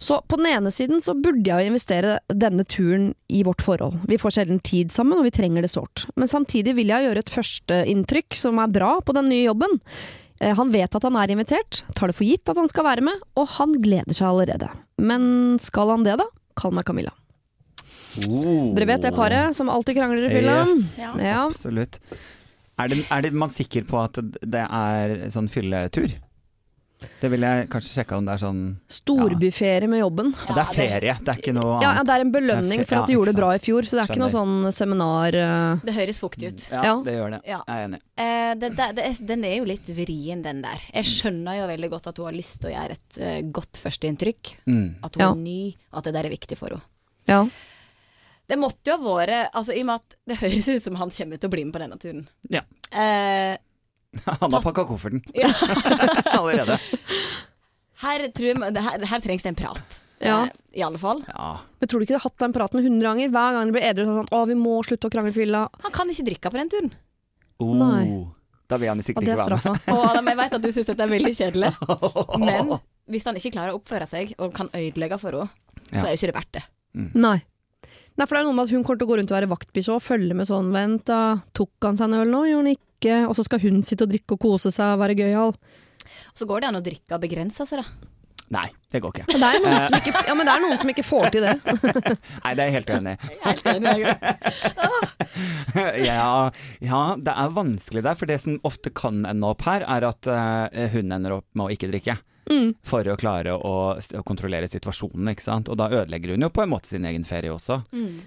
Så på den ene siden så burde jeg jo investere denne turen i vårt forhold. Vi får sjelden tid sammen, og vi trenger det sårt. Men samtidig vil jeg gjøre et førsteinntrykk som er bra på den nye jobben. Eh, Han vet at han er invitert, tar det for gitt at han skal være med, og han gleder seg allerede. Men skal han det, da? Kall meg Camilla. Dere vet det paret som alltid krangler i fylla? Yes. Ja. Ja. Absolutt. Er, det, er det man sikker på at det er sånn fylletur? Det vil jeg kanskje sjekke om det er sånn Storbyferie med jobben. Det er ferie, det er ikke noe annet. Ja, det er en belønning for at du ja, gjorde det bra i fjor, så det er ikke noe sånn seminar eh, Det høres fuktig ut. Ja, Ja. det gjør det. Ja. Jeg er enig. Eh, det, det, det er, den er jo litt vrien, den der. Jeg skjønner jo veldig godt at hun har lyst til å gjøre et uh, godt førsteinntrykk. Mm. At hun Ja. er ny, og at det der er viktig for henne. Ja. Det måtte jo ha vært altså, I og med at det høres ut som han kommer til å bli med på denne turen. Ja. Eh, Han har pakka kofferten Ja. allerede. her, tror jeg, her, her trengs det en prat. Ja. Eh, I alle fall. Ja. Men tror du ikke du har hatt den praten hundre ganger? Hver gang det blir edru sånn Å, vi må slutte å krangle i fylla. Han kan ikke drikke på den turen. Oh, Nei. Da vil han sikkert er ikke være med. Og Adam, jeg vet at du syns dette er veldig kjedelig, men hvis han ikke klarer å oppføre seg og kan ødelegge for henne, så er jo ikke det verdt det. Nei. Nei, for det er noe med at hun kommer til å gå rundt og være vaktbikkje og følge med sånn Vent, da. Tok han seg en øl nå? Gjorde han ikke? Og så skal hun sitte og drikke og kose seg og være gøyal. Så går det an å drikke og begrense seg, da. Nei, det går ikke. Men det er noen som ikke, ja, men det er noen som ikke får til det. Nei, det er jeg helt uenig i. Ja, ja, det er vanskelig der. For det som ofte kan ende opp her, er at eh, hun ender opp med å ikke drikke. Mm. For å klare å, å kontrollere situasjonen, ikke sant. Og da ødelegger hun jo på en måte sin egen ferie også.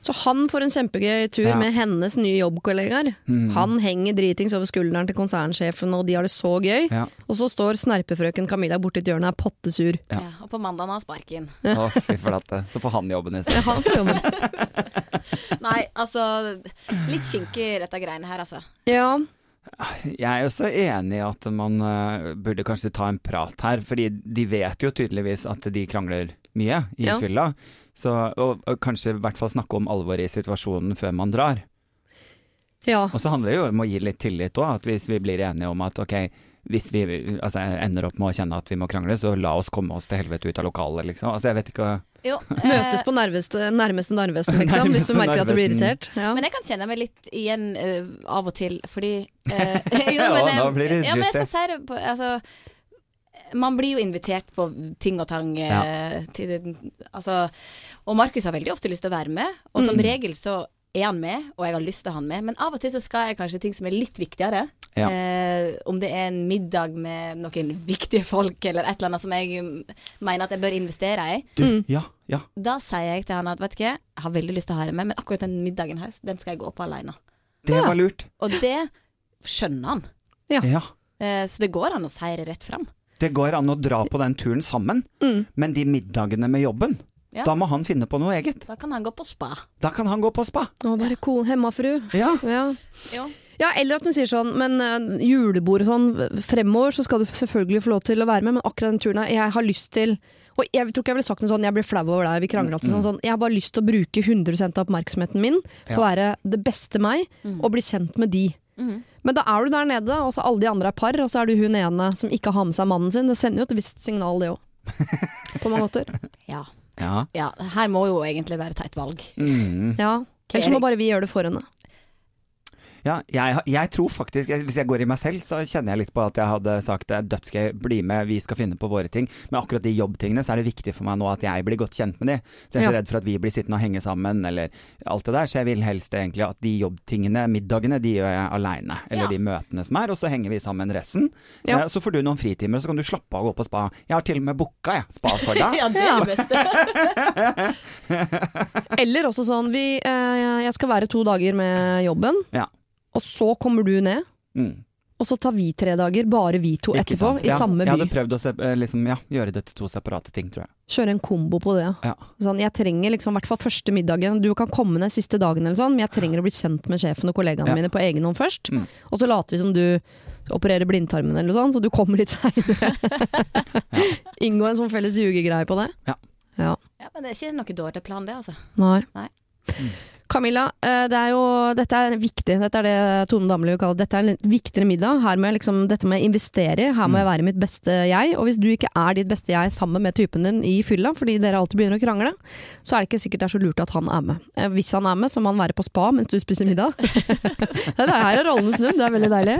Så han får en kjempegøy tur Ja. med hennes nye jobbkollegaer. Mm. Han henger dritings over skulderen til konsernsjefen, og de har det så gøy. Ja. Og så står snerpefrøken Camilla borti et hjørne og er pottesur. Ja. Ja, og på mandag har han sparken. Å, fy flate. Så får han jobben i stedet. Han får jobben. Nei, altså Litt kinkig dette greiene her, altså. Ja, Jeg er også enig i at man uh, burde kanskje ta en prat her, fordi de vet jo tydeligvis at de krangler mye i Ja. fylla. Så, og, og kanskje i hvert fall snakke om alvoret i situasjonen før man drar. Ja. Og så handler det jo om å gi litt tillit òg, at hvis vi blir enige om at ok, hvis vi altså, ender opp med å kjenne at vi må krangle, så la oss komme oss til helvete ut av lokalet, liksom. Altså jeg vet ikke Jo, Møtes eh, på nærmeste, nærmeste narvesten, liksom, hvis du Nærmeste merker at du blir irritert. Ja. Men jeg kan kjenne meg litt igjen uh, av og til, fordi uh, Jo, Ja, men, nå blir det ja, men jeg skal si det på Altså, man blir jo invitert på ting og tang. Ja. til, altså, og Markus har veldig ofte lyst til å være med, og som Mm. regel så er han med, og jeg har lyst til å ha han med, men av og til så skal jeg kanskje ting som er litt viktigere. Ja. Eh, om det er en middag med noen viktige folk, eller et eller annet som jeg mener at jeg bør investere i. Du, Mm. ja, ja. Da sier jeg til han at vet du hva, jeg har veldig lyst til å ha deg med, men akkurat den middagen her, den skal jeg gå på alene. Det Ja. var lurt. Og det skjønner han. Ja. Ja. Eh, så det går an å si det rett fram. Det går an å dra på den turen sammen, Mm. men de middagene med jobben, Ja. da må han finne på noe eget. Da kan han gå på spa. Da kan han gå på spa. Å være ko hemmafru. Ja. Ja. Jo. Ja, eller at hun sier sånn, men uh, julebord og sånn, fremover så skal du selvfølgelig få lov til å være med, men akkurat den turen her, jeg har lyst til og jeg tror ikke jeg ville sagt noe sånn, jeg blir flau over deg, vi krangler alltid sånn, sånn. Jeg har bare lyst til å bruke 100 av oppmerksomheten min på å være det beste meg, og bli kjent med de. Mhm. Men da er du der nede, og så alle de andre er par, og så er du hun ene som ikke har med seg mannen sin. Det sender jo et visst signal, det òg. På mange måter. Ja. Ja. ja. Her må jo egentlig være ta et valg. Mm. Ja. Ellers må bare vi gjøre det for henne. Ja, jeg, jeg tror faktisk, jeg- hvis jeg går i meg selv, så kjenner jeg litt på at jeg hadde sagt er dødsgøy, bli med, vi skal finne på våre ting. Men akkurat de jobbtingene, så er det viktig for meg nå at jeg blir godt kjent med de. Så jeg er så Ja. redd for at vi blir sittende og henge sammen, eller alt det der. Så jeg vil helst egentlig at de jobbtingene, middagene, de gjør jeg aleine. Eller Ja. de møtene som er, og så henger vi sammen resten. Ja. Eh, Så får du noen fritimer, og så kan du slappe av og gå på spa. Jeg har til og med booka, jeg, spa for deg. Ja, det er det beste. Eller også sånn vi, eh, Jeg skal være to dager med jobben, Ja. Og så kommer du ned. Mm. Og så tar vi tre dager, bare vi to Ikke etterpå, sant? i Ja, samme Jeg hadde prøvd å se, eh, liksom, ja, gjøre det til to separate ting, tror jeg. Kjøre en kombo på det. Ja. Sånn, jeg trenger liksom, i hvert fall første middagen Du kan komme ned siste dagen, eller sånn, men jeg trenger å bli kjent med sjefen og kollegaene Ja. mine på egen hånd først. Mm. Og så later vi som du opererer blindtarmen eller noe sånt, så du kommer litt seinere. Inngå en sånn felles jugegreie på det. Ja. ja. Ja, men det er ikke noe dårlig plan, det, altså. Nei. Nei. Camilla, eh, det er jo, dette er viktig. Dette er det Tone Damli vil kalle. Dette er en viktigere middag. Her må jeg liksom, dette må jeg investere i. Her må jeg være mitt beste jeg. Og hvis du ikke er ditt beste jeg sammen med typen din i fylla, fordi dere alltid begynner å krangle, så er det ikke sikkert det er så lurt at han er med. Eh, Hvis han er med, så må han være på spa mens du spiser middag. det er her er rollene snudd, det er veldig deilig.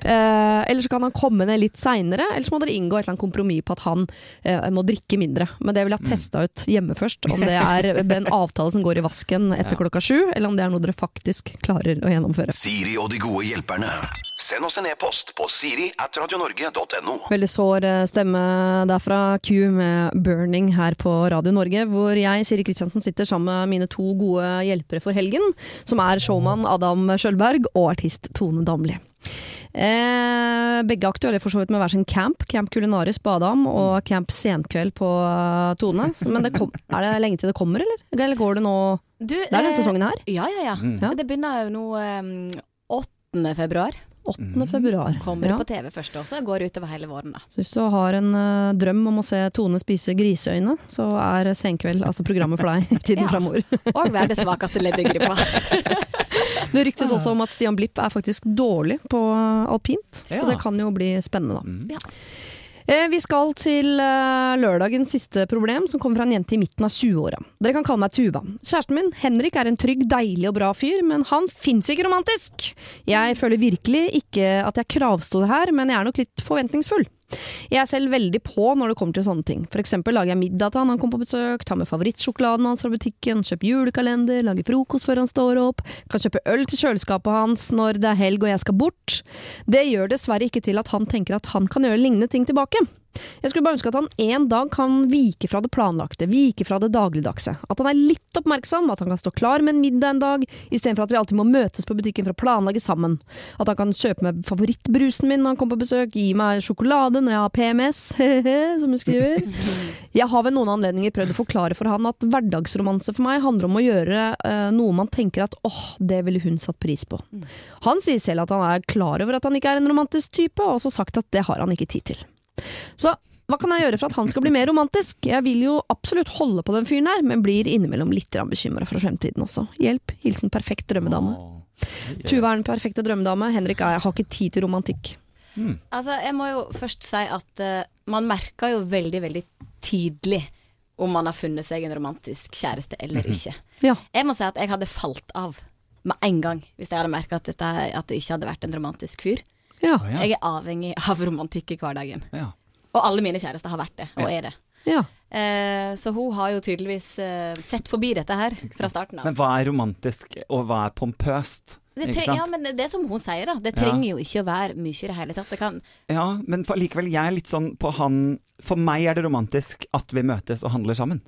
Eh, eller så kan han komme ned litt seinere, eller så må dere inngå et eller annet kompromiss på at han eh, må drikke mindre. Men det vil jeg testa ut hjemme først, om det er en avtale som går i vasken etter klokka sju, eller om det er noe dere faktisk klarer å gjennomføre. Siri og de gode hjelperne. Send oss en e-post på siri at radionorge.no. Veldig sår eh, stemme derfra, Q med 'Burning' her på Radio Norge, hvor jeg, Siri Kristiansen, sitter sammen med mine to gode hjelpere for helgen, som er showman Adam Sjølberg og artist Tone Damli. Eh, begge aktuelle for så vidt med hver sin camp. Camp Culinaris på Adam og Camp Senkveld på eh, Tone. Så, men det kom, er det lenge til det kommer, eller? Eller går det nå Du, Det er denne sesongen her. Ja, ja, ja. Mm. Ja. Det begynner jo nå um, 8. februar. 8. februar. Kommer Ja. på TV først også, går utover hele våren, da. Så hvis du har en uh, drøm om å se Tone spise griseøyne, så er Senkveld altså programmet for deg i tiden Ja. framover. Og være det svakeste leddet i gruppa. Det ryktes også om at Stian Blipp er faktisk dårlig på alpint, Ja. så det kan jo bli spennende da. Mm. Ja. Eh, Vi skal til eh, lørdagens siste problem, som kommer fra en jente i midten av 20-åra. Dere kan kalle meg Tuva. Kjæresten min, Henrik, er en trygg, deilig og bra fyr, men han fins ikke romantisk! Jeg føler virkelig ikke at jeg kravstår her, men jeg er nok litt forventningsfull. Jeg er selv veldig på når det kommer til sånne ting. For eksempel lager jeg middag til han han kommer på besøk, tar med favorittsjokoladen hans fra butikken, kjøper julekalender, lager frokost før han står opp, kan kjøpe øl til kjøleskapet hans når det er helg og jeg skal bort. Det gjør dessverre ikke til at han tenker at han kan gjøre lignende ting tilbake. Jeg skulle bare ønske at han en dag kan vike fra det planlagte, vike fra det dagligdagse. At han er litt oppmerksom, at han kan stå klar med en middag en dag, istedenfor at vi alltid må møtes på butikken for å planlegge sammen. At han kan kjøpe meg favorittbrusen min når han kommer på besøk, gi meg sjokolade når jeg har PMS, som hun skriver. Jeg har ved noen anledninger prøvd å forklare for han at hverdagsromanse for meg handler om å gjøre uh, noe man tenker at åh, det ville hun satt pris på. Han sier selv at han er klar over at han ikke er en romantisk type, og også sagt at det har han ikke tid til. Så hva kan jeg gjøre for at han skal bli mer romantisk? Jeg vil jo absolutt holde på den fyren her, men blir innimellom litt bekymra for fremtiden også. Hjelp. Hilsen perfekt drømmedame. Åh. Tuva er den perfekte drømmedame. Henrik er, har ikke tid til romantikk. Altså, jeg må jo først si at uh, man merker jo veldig, veldig tidlig om man har funnet seg en romantisk kjæreste eller ikke. Ja. Jeg må si at jeg hadde falt av med en gang hvis jeg hadde merka at, at det ikke hadde vært en romantisk fyr. Ja. Jeg er avhengig av romantikk i hverdagen. Ja. Og alle mine kjærester har vært det, og er det. ja. Eh, så hun har jo tydeligvis eh, sett forbi dette her fra starten av. Men hva er romantisk, og hva er pompøst? Det, ja, men det, er som hun sier, da. Det Ja. trenger jo ikke å være mye i det hele tatt. Det kan Ja, men for, likevel, jeg er litt sånn på han For meg er det romantisk at vi møtes og handler sammen.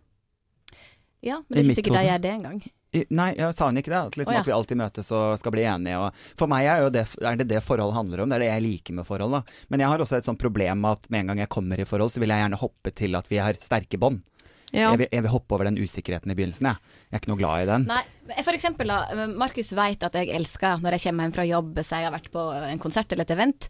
Ja, men det er ikke sikkert de gjør det engang. Nei, jeg sa han ikke det? At, liksom, oh, ja. at vi alltid møtes og skal bli enige. Og, for meg er, jo det, er det det forhold handler om. Det er det jeg liker med forhold. Da. Men jeg har også et sånt problem med at med en gang jeg kommer i forhold, så vil jeg gjerne hoppe til at vi har sterke bånd. ja. Jeg, vil, jeg vil hoppe over den usikkerheten i begynnelsen. Jeg, jeg er ikke noe glad i den. Nei, for eksempel da, Markus vet at jeg elsker når jeg kommer hjem fra jobb, så jeg har vært på en konsert eller et event.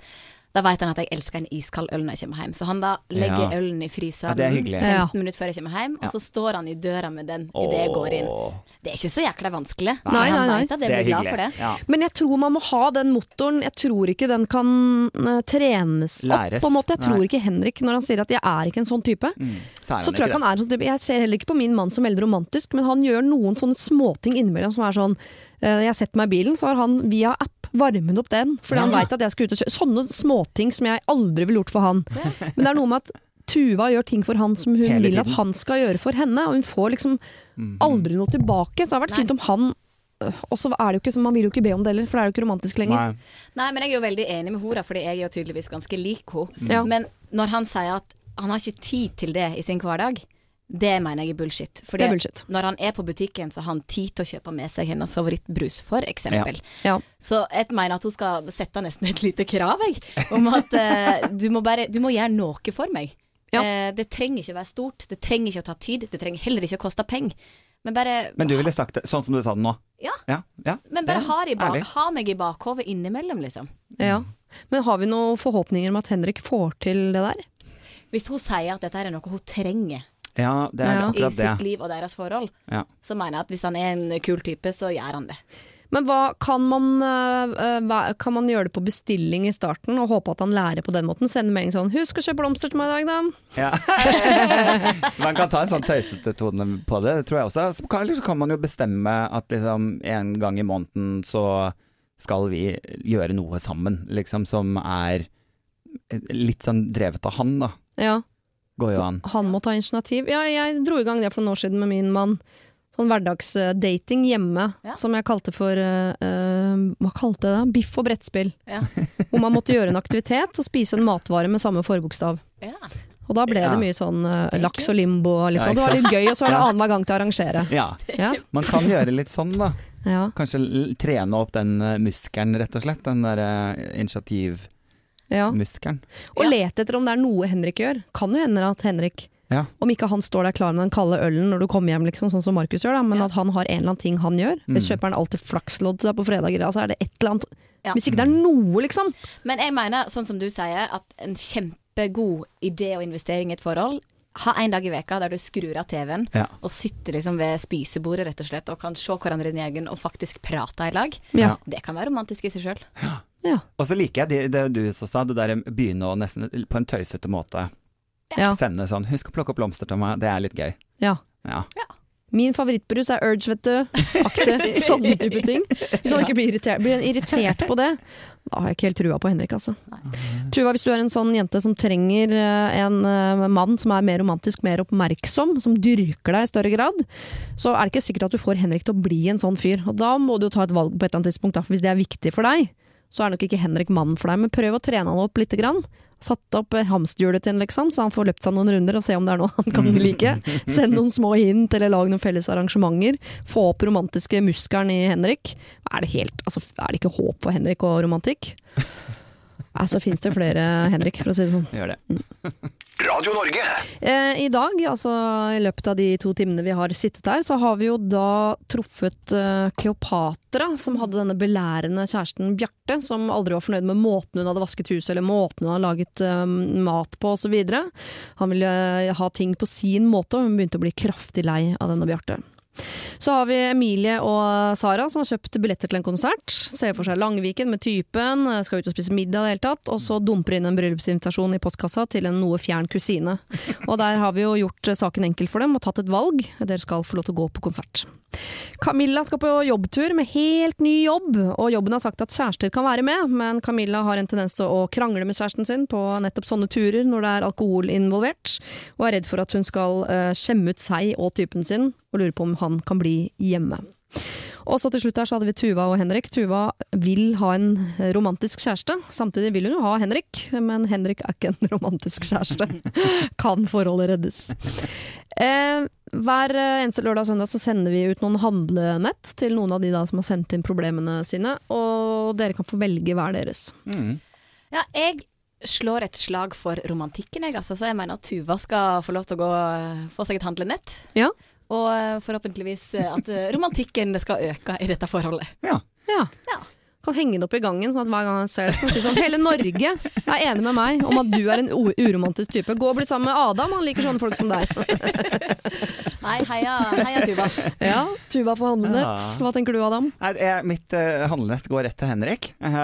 Da vet han at jeg elsker en iskald øl når jeg kommer hjem. Så han da legger Ja. ølen i fryseren er 15 minutter før jeg kommer hjem, Ja. og så står han i døra med den idet jeg går inn. Det er ikke så jækla vanskelig. Nei, nei, nei. Det, Det er hyggelig. Ja. Men jeg tror man må ha den motoren. Jeg tror ikke den kan eh, trenes opp, Læres. på en måte. Jeg tror Nei. ikke Henrik, når han sier at jeg er ikke en sånn type, Mm, så så tror jeg ikke han er en sånn type. Jeg ser heller ikke på min mann som veldig romantisk, men han gjør noen sånne småting innimellom som er sånn Jeg setter meg i bilen, så har han via app varmet opp den, fordi han veit at jeg skal ut og kjøre. Sånne småting som jeg aldri ville gjort for han. Men det er noe med at Tuva gjør ting for han som hun vil at han skal gjøre for henne, og hun får liksom aldri noe tilbake. Så det har vært Nei. fint om han øh, Og så er det jo ikke som man vil jo ikke be om det heller, for det er jo ikke romantisk lenger. Nei. Nei, men jeg er jo veldig enig med henne, fordi jeg er jo tydeligvis ganske lik henne. Ja. Men når han sier at han har ikke tid til det i sin hverdag, det mener jeg er bullshit. Fordi er bullshit. når han er på butikken, så har han tid til å kjøpe med seg hennes favorittbrus, for eksempel. Ja. Så jeg mener at hun skal sette nesten et lite krav, jeg, om at uh, du, må bare, du må gjøre noe for meg. Ja. Uh, det trenger ikke å være stort, det trenger ikke å ta tid, det trenger heller ikke å koste penger. Men bare, Men du ville sagt det sånn som du sa det nå? Ja. Ja, ja. men bare ha, i bak, ha meg i bakhovet innimellom, liksom. Ja. Men har vi noen forhåpninger om at Henrik får til det der? Hvis hun sier at dette er noe hun trenger Ja, det er Ja. i akkurat det. sitt liv og deres forhold, Ja. så mener jeg at hvis han er en kul type, så gjør han det. Men hva, kan, man, hva- kan man gjøre det på bestilling i starten og håpe at han lærer på den måten? Sende melding sånn 'Husk å kjøpe blomster til meg i dag, da'. Ja. man kan ta en sånn tøysete tone på det, det tror jeg også. Så kan, liksom, kan man jo bestemme at liksom en gang i måneden så skal vi gjøre noe sammen, liksom, som er litt sånn drevet av han, da. Ja, Går jo an. han må ta initiativ. Ja, jeg dro i gang det for noen år siden med min mann. Sånn hverdagsdating hjemme, Ja. som jeg kalte for øh, Hva kalte jeg det? Biff og brettspill. Ja. Hvor man måtte gjøre en aktivitet og spise en matvare med samme forbokstav. Ja. Og da ble Ja. det mye sånn uh, laks og limbo og litt Ja, sånn. Det var litt gøy, og så er det Ja. annenhver gang til å arrangere. Ja. Ja. Man kan gjøre litt sånn, da. Ja. Kanskje l- trene opp den muskelen, rett og slett. Den derre initiativmuskelen. Ja. Og Ja. lete etter om det er noe Henrik gjør. Kan jo hende at Henrik Ja. Om ikke han står der klar med den kalde ølen når du kommer hjem, liksom, sånn som Markus gjør, da, men Ja. at han har en eller annen ting han gjør. Mm. Hvis kjøper han alltid flakslodd på fredager, så er det et eller annet Ja. Hvis ikke det er noe, liksom. Men jeg mener, sånn som du sier, at en kjempegod idé og investering i et forhold ha en dag i veka der du skrur av TV-en Ja. og sitter liksom ved spisebordet rett og slett og kan se hverandre i øynene og faktisk prate i lag. Ja. Det kan være romantisk i seg sjøl. Ja. Og så liker jeg det, det du sa, det der begynne å nesten på en tøysete måte Ja. sende sånn 'Husk å plukke opp blomster til meg', det er litt gøy. ja. Ja. Min favorittbrus er Urge, vet du. Akte. Sånne type ting. Hvis han ikke blir irritert, blir han irritert på det, da har jeg ikke helt trua på Henrik, altså. Tuva, hvis du er en sånn jente som trenger eh, en eh, mann som er mer romantisk, mer oppmerksom, som dyrker deg i større grad, så er det ikke sikkert at du får Henrik til å bli en sånn fyr. Og da må du jo ta et valg på et eller annet tidspunkt, da. Hvis det er viktig for deg, så er nok ikke Henrik mannen for deg. Men prøv å trene han opp lite grann. Satt opp eh, hamsterhjulet til han, liksom, så han får løpt seg noen runder og se om det er noe han kan like. Send noen små hint, eller lag noen felles arrangementer. Få opp romantiske muskelen i Henrik. Er det, helt, altså, er det ikke håp for Henrik og romantikk? Nei, så fins det flere Henrik, for å si det sånn. Gjør det. Radio Norge. Eh, I dag, altså i løpet av de to timene vi har sittet her, så har vi jo da truffet eh, Kleopatra, som hadde denne belærende kjæresten Bjarte, som aldri var fornøyd med måten hun hadde vasket huset eller måten hun hadde laget eh, mat på osv. Han ville eh, ha ting på sin måte, og hun begynte å bli kraftig lei av denne Bjarte. Så har vi Emilie og Sara som har kjøpt billetter til en konsert. Ser for seg Langviken med typen, skal ut og spise middag i det hele tatt, og så dumper inn en bryllupsinvitasjon i postkassa til en noe fjern kusine. Og der har vi jo gjort saken enkel for dem og tatt et valg. Dere skal få lov til å gå på konsert. Camilla skal på jobbtur med helt ny jobb, og jobben har sagt at kjærester kan være med, men Camilla har en tendens til å krangle med kjæresten sin på nettopp sånne turer når det er alkohol involvert, og er redd for at hun skal uh, skjemme ut seg og typen sin, og lurer på om han kan bli hjemme. Og så til slutt her så hadde vi Tuva og Henrik. Tuva vil ha en romantisk kjæreste. Samtidig vil hun jo ha Henrik, men Henrik er ikke en romantisk kjæreste. kan forholdet reddes? Eh, hver eneste lørdag og søndag så sender vi ut noen handlenett til noen av de da som har sendt inn problemene sine, og dere kan få velge hver deres. Mm. Ja, jeg slår et slag for romantikken, jeg, altså. Så jeg mener at Tuva skal få lov til å gå få seg et handlenett. Ja. Og forhåpentligvis at eh, romantikken skal øke i dette forholdet. Ja. Ja. Ja. Kan henge det opp i gangen, sånn at hver gang han ser det, kan si sånn Hele Norge er enig med meg om at du er en uromantisk type. Gå og bli sammen med Adam, han liker sånne folk som deg. Nei, heia, heia Tuva. Ja, Tuva for handlenett. Hva tenker du, Adam? Nei, jeg, mitt uh, handlenett går rett til Henrik.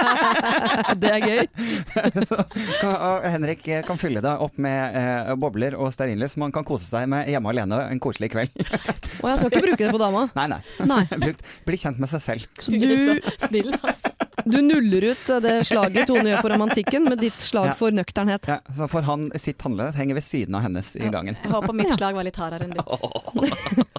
Eh, Det er gøy. så, kan- og Henrik eh, kan fylle det opp med uh, bobler og stearinlys, så man kan kose seg med hjemme alene en koselig kveld. Og jeg skal ikke bruke det på dama. nei, nei. Nei. Bli kjent med seg selv. Så Du snill, altså. Du nuller ut det slaget Tone gjør for romantikken, med ditt slag Ja. for nøkternhet. Ja, så får han sitt handlenett henger ved siden av hennes i gangen. Jeg håper mitt slag var litt hardere enn ditt.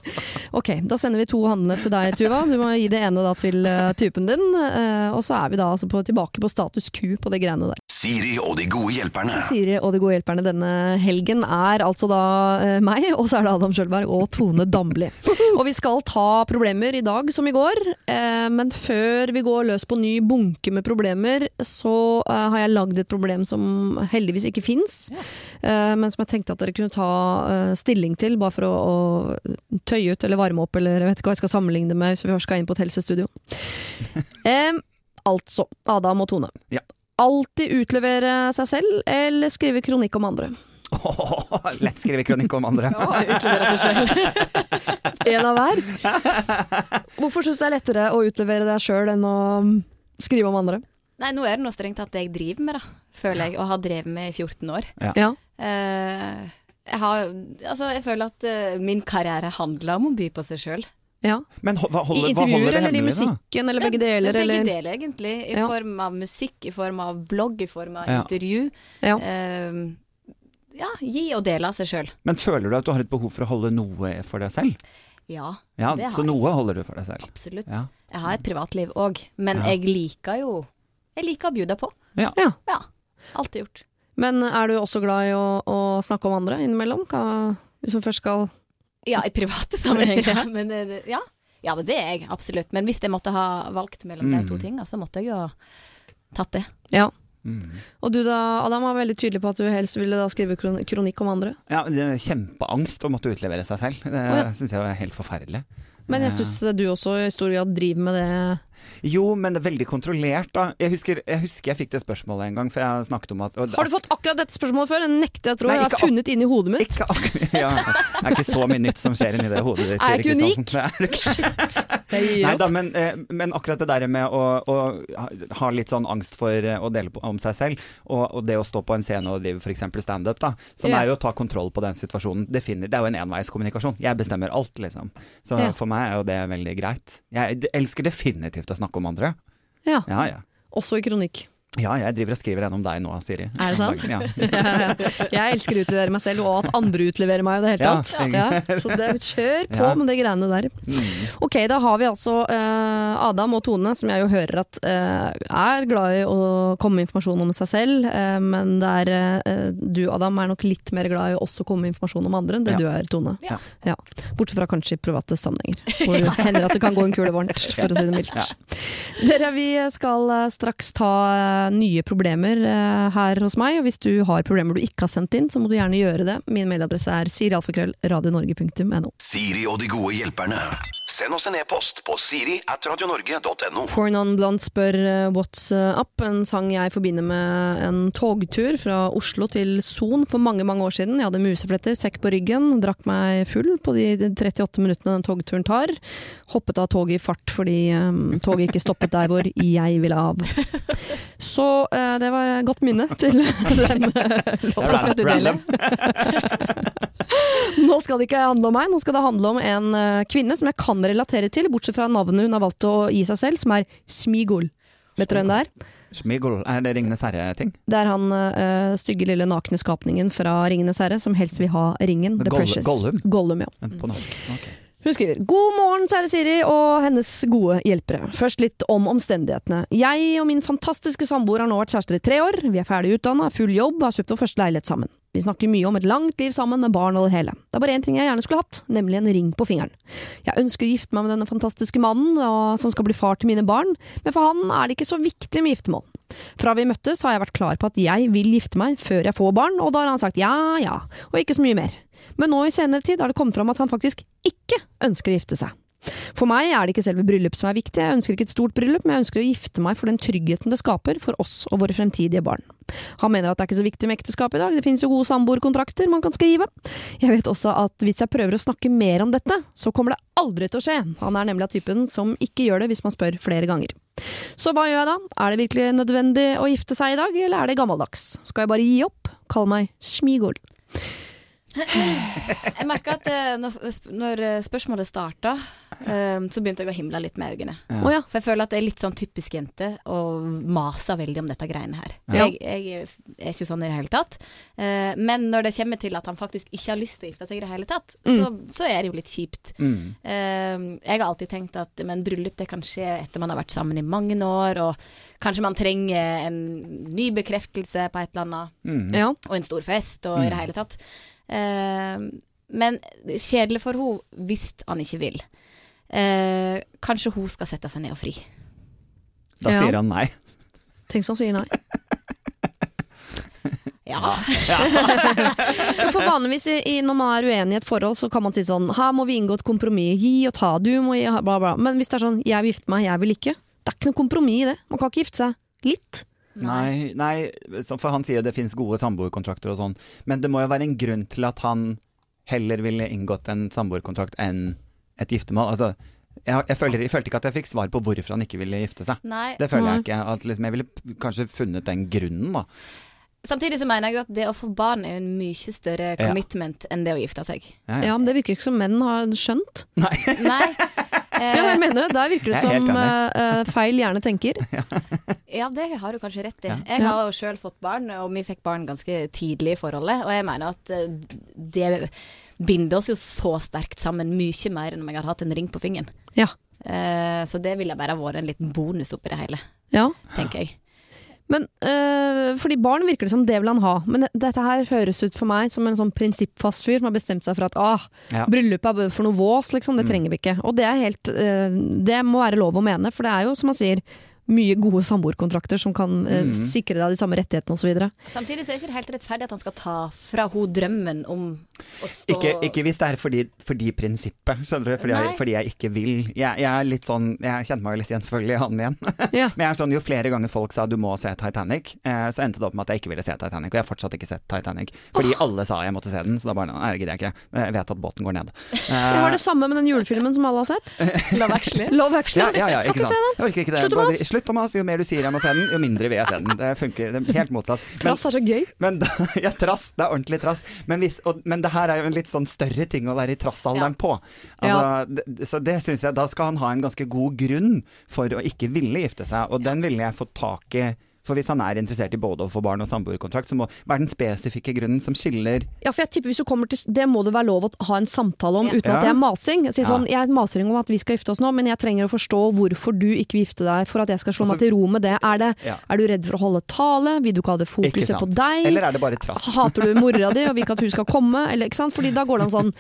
Ok, da sender vi to handlenett til deg, Tuva. Du må gi det ene da til uh, typen din. Uh, og så er vi da altså på, tilbake på status Q på det greiene der. Siri og de gode hjelperne. Siri og de gode hjelperne denne helgen er altså da eh, meg, og så er det Adam Sjølberg og Tone Damli. Og vi skal ta problemer i dag som i går, eh, men før vi går løs på ny bunke med problemer, så uh, har jeg lagd et problem som heldigvis ikke fins, eh, men som jeg tenkte at dere kunne ta eh, stilling til, bare for å, å tøye ut eller varme opp, eller jeg vet ikke hva jeg skal sammenligne det med hvis vi først skal inn på et helsestudio. um, altså, Adam og Tone. Ja. Alltid utlevere seg selv, eller skrive kronikk om andre? Lett skrive kronikk om andre. Utlevere seg selv. En av hver? Hvorfor syns du det er lettere å utlevere deg sjøl enn å skrive om andre? Nei, nå er det noe strengt tatt det jeg driver med, da. Føler jeg, og har drevet med i 14 år. Ja. Uh, jeg har Altså, jeg føler at uh, min karriere handler om å by på seg sjøl. ja. Men ho- hva I intervjuer eller i musikken, eller begge deler, Begge eller deler, egentlig. I Ja. form av musikk, i form av blogg, i form av Ja. intervju. Ja. Uh, ja, gi og dele av seg sjøl. Men føler du at du har et behov for å holde noe for deg selv? Ja, Ja, Det har Så noe holder du for deg selv? absolutt. Ja. Jeg har et privatliv òg, men Ja. jeg liker jo Jeg liker å bjuda på. Ja. Ja. Alltid gjort. Men er du også glad i å, å snakke om andre innimellom? Hva, hvis vi først skal Ja, i private sammenhenger. Ja. Men det- ja. ja, men det er jeg absolutt. Men hvis jeg måtte ha valgt mellom de to Mm. tingene, så måtte jeg jo tatt det. Ja. Mm. Og du da, Adam, var veldig tydelig på at du helst ville da skrive kronikk om andre. Ja, det er Kjempeangst å måtte utlevere seg selv. Det oh, ja. syns jeg var helt forferdelig. Men jeg syns du også i stor grad driver med det. Jo, men det er veldig kontrollert, da. Jeg husker jeg, husker jeg fikk det spørsmålet en gang, for jeg snakket om at og, Har du fått akkurat dette spørsmålet før? Det nekter jeg å tro. Jeg har funnet inni hodet mitt. Ikke akkurat ja, Det er ikke så mye nytt som skjer inni det hodet ditt. Er jeg ikke unik? Er det. Nei da, men, eh, men akkurat det der med å, å ha- litt sånn angst for eh, å dele på, om seg selv, og, og det å stå på en scene og drive f.eks. standup, da, som Ja. er jo å ta kontroll på den situasjonen. Det, finner, det er jo en enveiskommunikasjon. Jeg bestemmer alt, liksom. Så Ja. for meg er jo det veldig greit. Jeg elsker definitivt å snakke om andre. Ja, Ja, ja. Også i kronikk. Ja, jeg driver og skriver en om deg nå, Siri. Er det sant? Ja. Ja, ja. Jeg elsker å utlevere meg selv, og at andre utleverer meg i det hele Ja, tatt. Ja, så det, kjør på Ja. med de greiene der. Mm. Ok, da har vi altså uh, Adam og Tone, som jeg jo hører at uh, er glad i å komme med informasjon om seg selv. Uh, men der, du, Adam, er nok litt mer glad i å også komme med informasjon om andre enn det Ja. du er, Tone. Ja. Bortsett fra kanskje i private sammenhenger, hvor det hender at det kan gå en kule varmt, for å si det mildt. Dere, vi skal straks ta nye problemer eh, her hos meg. Og hvis du har problemer du ikke har sendt inn, så må du gjerne gjøre det. Min mailadresse er sirialfakrøll.radionorge.no. Siri og de gode hjelperne. Send oss en e-post på siri at radionorge.no. For Non-Blond spør eh, What's Up, en sang jeg forbinder med en togtur fra Oslo til Son for mange mange år siden. Jeg hadde musefletter, sekk på ryggen, drakk meg full på de 38 minuttene den togturen tar. Hoppet av toget i fart fordi um, toget ikke stoppet der hvor jeg ville av. Så eh, det var et godt minne til den eh, låta fra Tudele. Nå skal det ikke handle om meg, nå skal det handle om en eh, kvinne som jeg kan relatere til, bortsett fra navnet hun har valgt å gi seg selv, som er Smigol. Vet dere hvem det er? Smigol, er det Ringenes herre-ting? Det er han eh, stygge lille nakne skapningen fra Ringenes herre, som helst vil ha ringen. The Goll- Precious. Gollum? Gollum, ja. På navn. Ok. Hun skriver God morgen, kjære Siri og hennes gode hjelpere. Først litt om omstendighetene. Jeg og min fantastiske samboer har nå vært kjærester i tre år. Vi er ferdig utdanna, full jobb, har kjøpt vår første leilighet sammen. Vi snakker mye om et langt liv sammen med barn og det hele. Det er bare én ting jeg gjerne skulle hatt, nemlig en ring på fingeren. Jeg ønsker å gifte meg med denne fantastiske mannen som skal bli far til mine barn, men for han er det ikke så viktig med giftermål. Fra vi møttes har jeg vært klar på at jeg vil gifte meg før jeg får barn, og da har han sagt ja ja, og ikke så mye mer. Men nå i senere tid har det kommet fram at han faktisk ikke ønsker å gifte seg. For meg er det ikke selve bryllup som er viktig, jeg ønsker ikke et stort bryllup, men jeg ønsker å gifte meg for den tryggheten det skaper for oss og våre fremtidige barn. Han mener at det er ikke så viktig med ekteskap i dag, det finnes jo gode samboerkontrakter man kan skrive. Jeg vet også at hvis jeg prøver å snakke mer om dette, så kommer det aldri til å skje. Han er nemlig av typen som ikke gjør det hvis man spør flere ganger. Så hva gjør jeg da? Er det virkelig nødvendig å gifte seg i dag, eller er det gammeldags? Skal jeg bare gi opp? Kall meg Smigol. Jeg merka at eh, når, eh, spørsmålet starta, eh, så begynte jeg å himle litt med øynene. Ja. For jeg føler at det er litt sånn typisk jente å mase veldig om dette greiene her. Ja. Jeg, jeg er ikke sånn i det hele tatt. Eh, men når det kommer til at han faktisk ikke har lyst til å gifte seg i det hele tatt, så, så er det jo litt kjipt. Mm. Eh, jeg har alltid tenkt at men bryllup det kan skje etter man har vært sammen i mange år, og kanskje man trenger en ny bekreftelse på et eller annet, Mm. ja. og en stor fest, og i det hele tatt. Men kjedelig for henne hvis han ikke vil. Eh, kanskje hun skal sette seg ned og fri. Da Ja. sier han nei. Tenk så han sier nei. Ja. ja. For vanligvis i, når man er uenig i et forhold, så kan man si sånn Her må vi inngå et kompromiss. Gi og ta. Du må gi bla, bla. Men hvis det er sånn Jeg vil gifte meg, jeg vil ikke. Det er ikke noe kompromiss i det. Man kan ikke gifte seg litt. Nei, nei, for han sier det finnes gode samboerkontrakter og sånn. Men det må jo være en grunn til at han heller ville inngått en samboerkontrakt enn et giftermål. Altså, jeg, jeg, føler, jeg følte ikke at jeg fikk svar på hvorfor han ikke ville gifte seg. Nei. Det føler Nei. jeg ikke. At liksom, jeg ville kanskje funnet den grunnen, da. Samtidig så mener jeg at det å få barn er en mye større Ja. commitment enn det å gifte seg. Ja, Ja, men Det virker ikke som menn har skjønt. Nei. Ja, jeg mener det. Der virker det som eh, eh, feil hjerne tenker. ja, det har du kanskje rett i. Ja. Jeg har jo sjøl fått barn, og vi fikk barn ganske tidlig i forholdet. Og jeg mener at eh, det binder oss jo så sterkt sammen, mye mer enn om jeg hadde hatt en ring på fingeren. Ja. Uh, så det ville bare vært en liten bonus oppi det hele, ja. tenker jeg. Men øh, fordi barn virker det som det vil han ha. Men dette her høres ut for meg som en sånn prinsippfast fyr som har bestemt seg for at ah, Ja. bryllupet er for noe vås, liksom. Det trenger vi ikke. Og det er helt øh, Det må være lov å mene, for det er jo, som han sier, mye gode samboerkontrakter som kan eh, Mm. sikre deg de samme rettighetene osv. Samtidig så er det ikke helt rettferdig at han skal ta fra henne drømmen om å stå Ikke, ikke hvis det er fordi, fordi prinsippet, skjønner du. Fordi jeg, Nei. fordi jeg ikke vil. Jeg, jeg er litt sånn Jeg kjenner meg jo litt igjen, selvfølgelig, i han igjen. Ja. Men jeg er sånn, jo flere ganger folk sa du må se Titanic, eh, så endte det opp med at jeg ikke ville se Titanic. Og jeg har fortsatt ikke sett Titanic. Fordi alle sa jeg måtte se den, så da bare nei, det gidder jeg ikke. Jeg vet at båten går ned. Eh, Jeg har det samme med den julefilmen som alle har sett. Love Actually. Love Actually. ja, ja, ja, Skal ikke ikke se den. Jeg orker ikke det. Slutt å mase. Slutt Thomas. Jo mer du sier jeg må se den, jo mindre vil jeg se den. Det funker. Det helt motsatt. Men, Trass er så gøy. men da, ja, trass. Det er ordentlig trass. Men, hvis, og, men det her er jo en litt sånn større ting å være i trassalderen på. Altså, det, så det syns jeg Da skal han ha en ganske god grunn for å ikke ville gifte seg, og den ville jeg fått tak i. For hvis han er interessert i både å få barn og samboerkontrakt, så må hva er den spesifikke grunnen som skiller Ja, for jeg tipper hvis du kommer til Det må det være lov å ha en samtale om Ja. uten at det er masing. Jeg Ja. sånn, jeg maser ikke om at vi skal gifte oss nå, men jeg trenger å forstå hvorfor du ikke vil gifte deg, for at jeg skal slå Altså- meg til ro med det. Er, det. Ja. er du redd for å holde tale? Vil du ikke ha det fokuset på deg? Eller er det bare trass? Hater du mora di og vil ikke at hun skal komme? Eller, ikke sant? Fordi da går det an sånn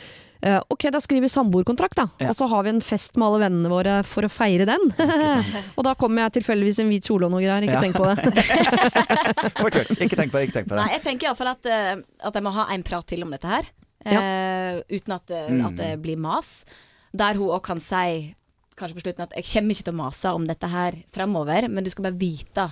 ok, da skriver vi samboerkontrakt, da. Ja. Og så har vi en fest med alle vennene våre for å feire den. og da kommer jeg tilfeldigvis i en hvit kjole og noe greier, ikke Ja. tenk på det. Fort gjort. Ikke tenk på det. Ikke tenk på det. Nei, jeg tenker iallfall at, eh, at jeg må ha en prat til om dette her. eh, uten at, det- Mm. at det blir mas. Der hun òg kan si, kanskje på slutten, at jeg kommer ikke til å mase om dette her fremover, men du skal bare vite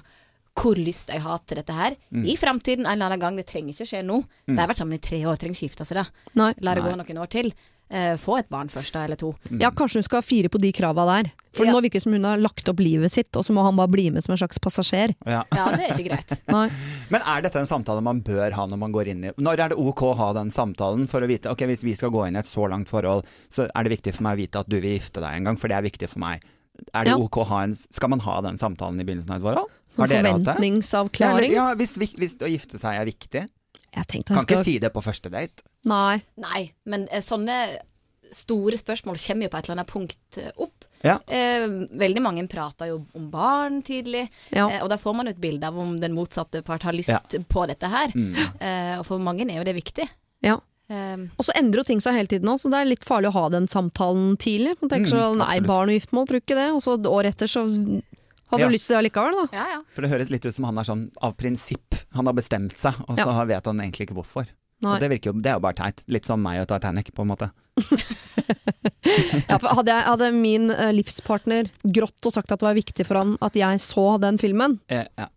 hvor lyst jeg har til dette her. Mm. I framtiden en eller annen gang. Det trenger ikke skje nå. De har vært sammen i tre år, trenger ikke gifte seg da. Nei. La det gå noen år til. Eh, få et barn først, da, eller to. Ja, kanskje hun skal fire på de krava der. For Ja. nå virker det som hun har lagt opp livet sitt, og så må han bare bli med som en slags passasjer. Ja. Ja, det er ikke greit. Nei. Men er dette en samtale man bør ha når man går inn i Når er det ok å ha den samtalen for å vite Ok, hvis vi skal gå inn i et så langt forhold, så er det viktig for meg å vite at du vil gifte deg en gang, for det er viktig for meg. Er det Ja. ok å ha en Skal man ha den samtalen i begynnelsen av et forhold? Som Har dere hatt det? Forventningsavklaring. ja hvis, hvis å gifte seg er viktig. Kan skal... ikke si det på første date. Nei. Nei, men eh, sånne store spørsmål kommer jo på et eller annet punkt eh, opp. Ja. Eh, veldig mange prater jo om barn tidlig, Ja. eh, og da får man jo et bilde av om den motsatte part har lyst Ja. på dette her. Mm. Eh, og for mange er jo det viktig. Ja. Eh, Og så endrer jo ting seg hele tiden òg, så det er litt farlig å ha den samtalen tidlig. Man tenker Mm, så nei, absolutt. barn og giftermål, tror ikke det. Og så året etter så hadde Ja. du lyst til det allikevel, da. ja, ja. For det høres litt ut som han er sånn av prinsipp. Han har bestemt seg, og så Ja. vet han egentlig ikke hvorfor. Nei. Og det virker jo, det er jo bare teit. Litt som meg og Titanic, på en måte. Ja, for hadde, jeg, hadde min eh, livspartner grått og sagt at det var viktig for han at jeg så den filmen, Eh, ja.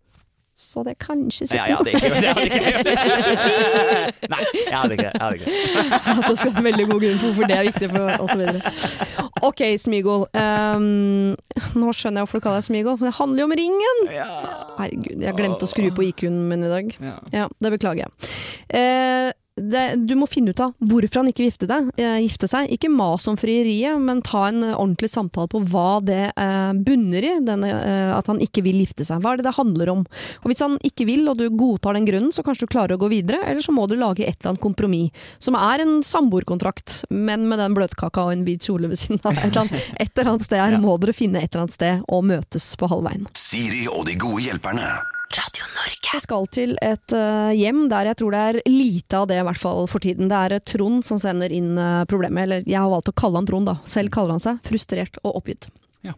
Så det er kanskje sett Ja, jeg hadde ikke hadde ikke Nei, jeg hadde ikke det. Ikke at det skal være veldig god grunn for hvorfor det er viktig, for, oss videre. Ok, Smigol. Um, nå skjønner jeg hvorfor du kaller deg Smigol, men det handler jo om ringen! Herregud, jeg glemte å skru på IQ-en min i dag. Ja. Ja, det beklager jeg. Eh, det, du må finne ut av hvorfor han ikke gifte, deg, eh, gifte seg. Ikke mas om frieriet, men ta en eh, ordentlig samtale på hva det eh, bunner i, denne, eh, at han ikke vil gifte seg. Hva er det det handler om? Og Hvis han ikke vil, og du godtar den grunnen, så kanskje du klarer å gå videre, eller så må du lage et eller annet kompromiss, som er en samboerkontrakt, men med den bløtkaka og en hvit kjole ved siden av. Et eller annet, et eller annet sted her må dere finne et eller annet sted og møtes på halvveien. Siri og de gode hjelperne. Radio Norge. Vi skal til et eh, hjem der jeg tror det er lite av det, i hvert fall for tiden. Det er eh, Trond som sender inn eh, problemet, eller jeg har valgt å kalle han Trond, da. Selv kaller han seg frustrert og oppgitt. Ja.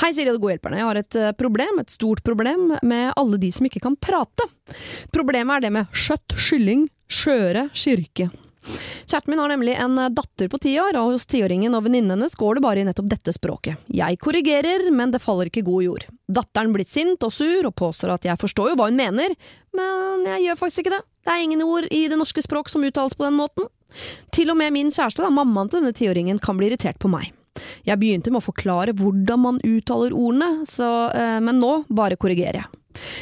Hei, Siri og de gode hjelperne. Jeg har et problem, et stort problem, med alle de som ikke kan prate. Problemet er det med skjøtt, skylling, skjøre, kyrke. Kjæresten min har nemlig en eh, datter på ti år, og hos tiåringen og venninnen hennes går det bare i nettopp dette språket. Jeg korrigerer, men det faller ikke god jord. Datteren blir sint og sur, og påstår at jeg forstår jo hva hun mener, men jeg gjør faktisk ikke det. Det er ingen ord i det norske språk som uttales på den måten. Til og med min kjæreste, da, mammaen til denne tiåringen, kan bli irritert på meg. Jeg begynte med å forklare hvordan man uttaler ordene, så, eh, men nå bare korrigerer jeg.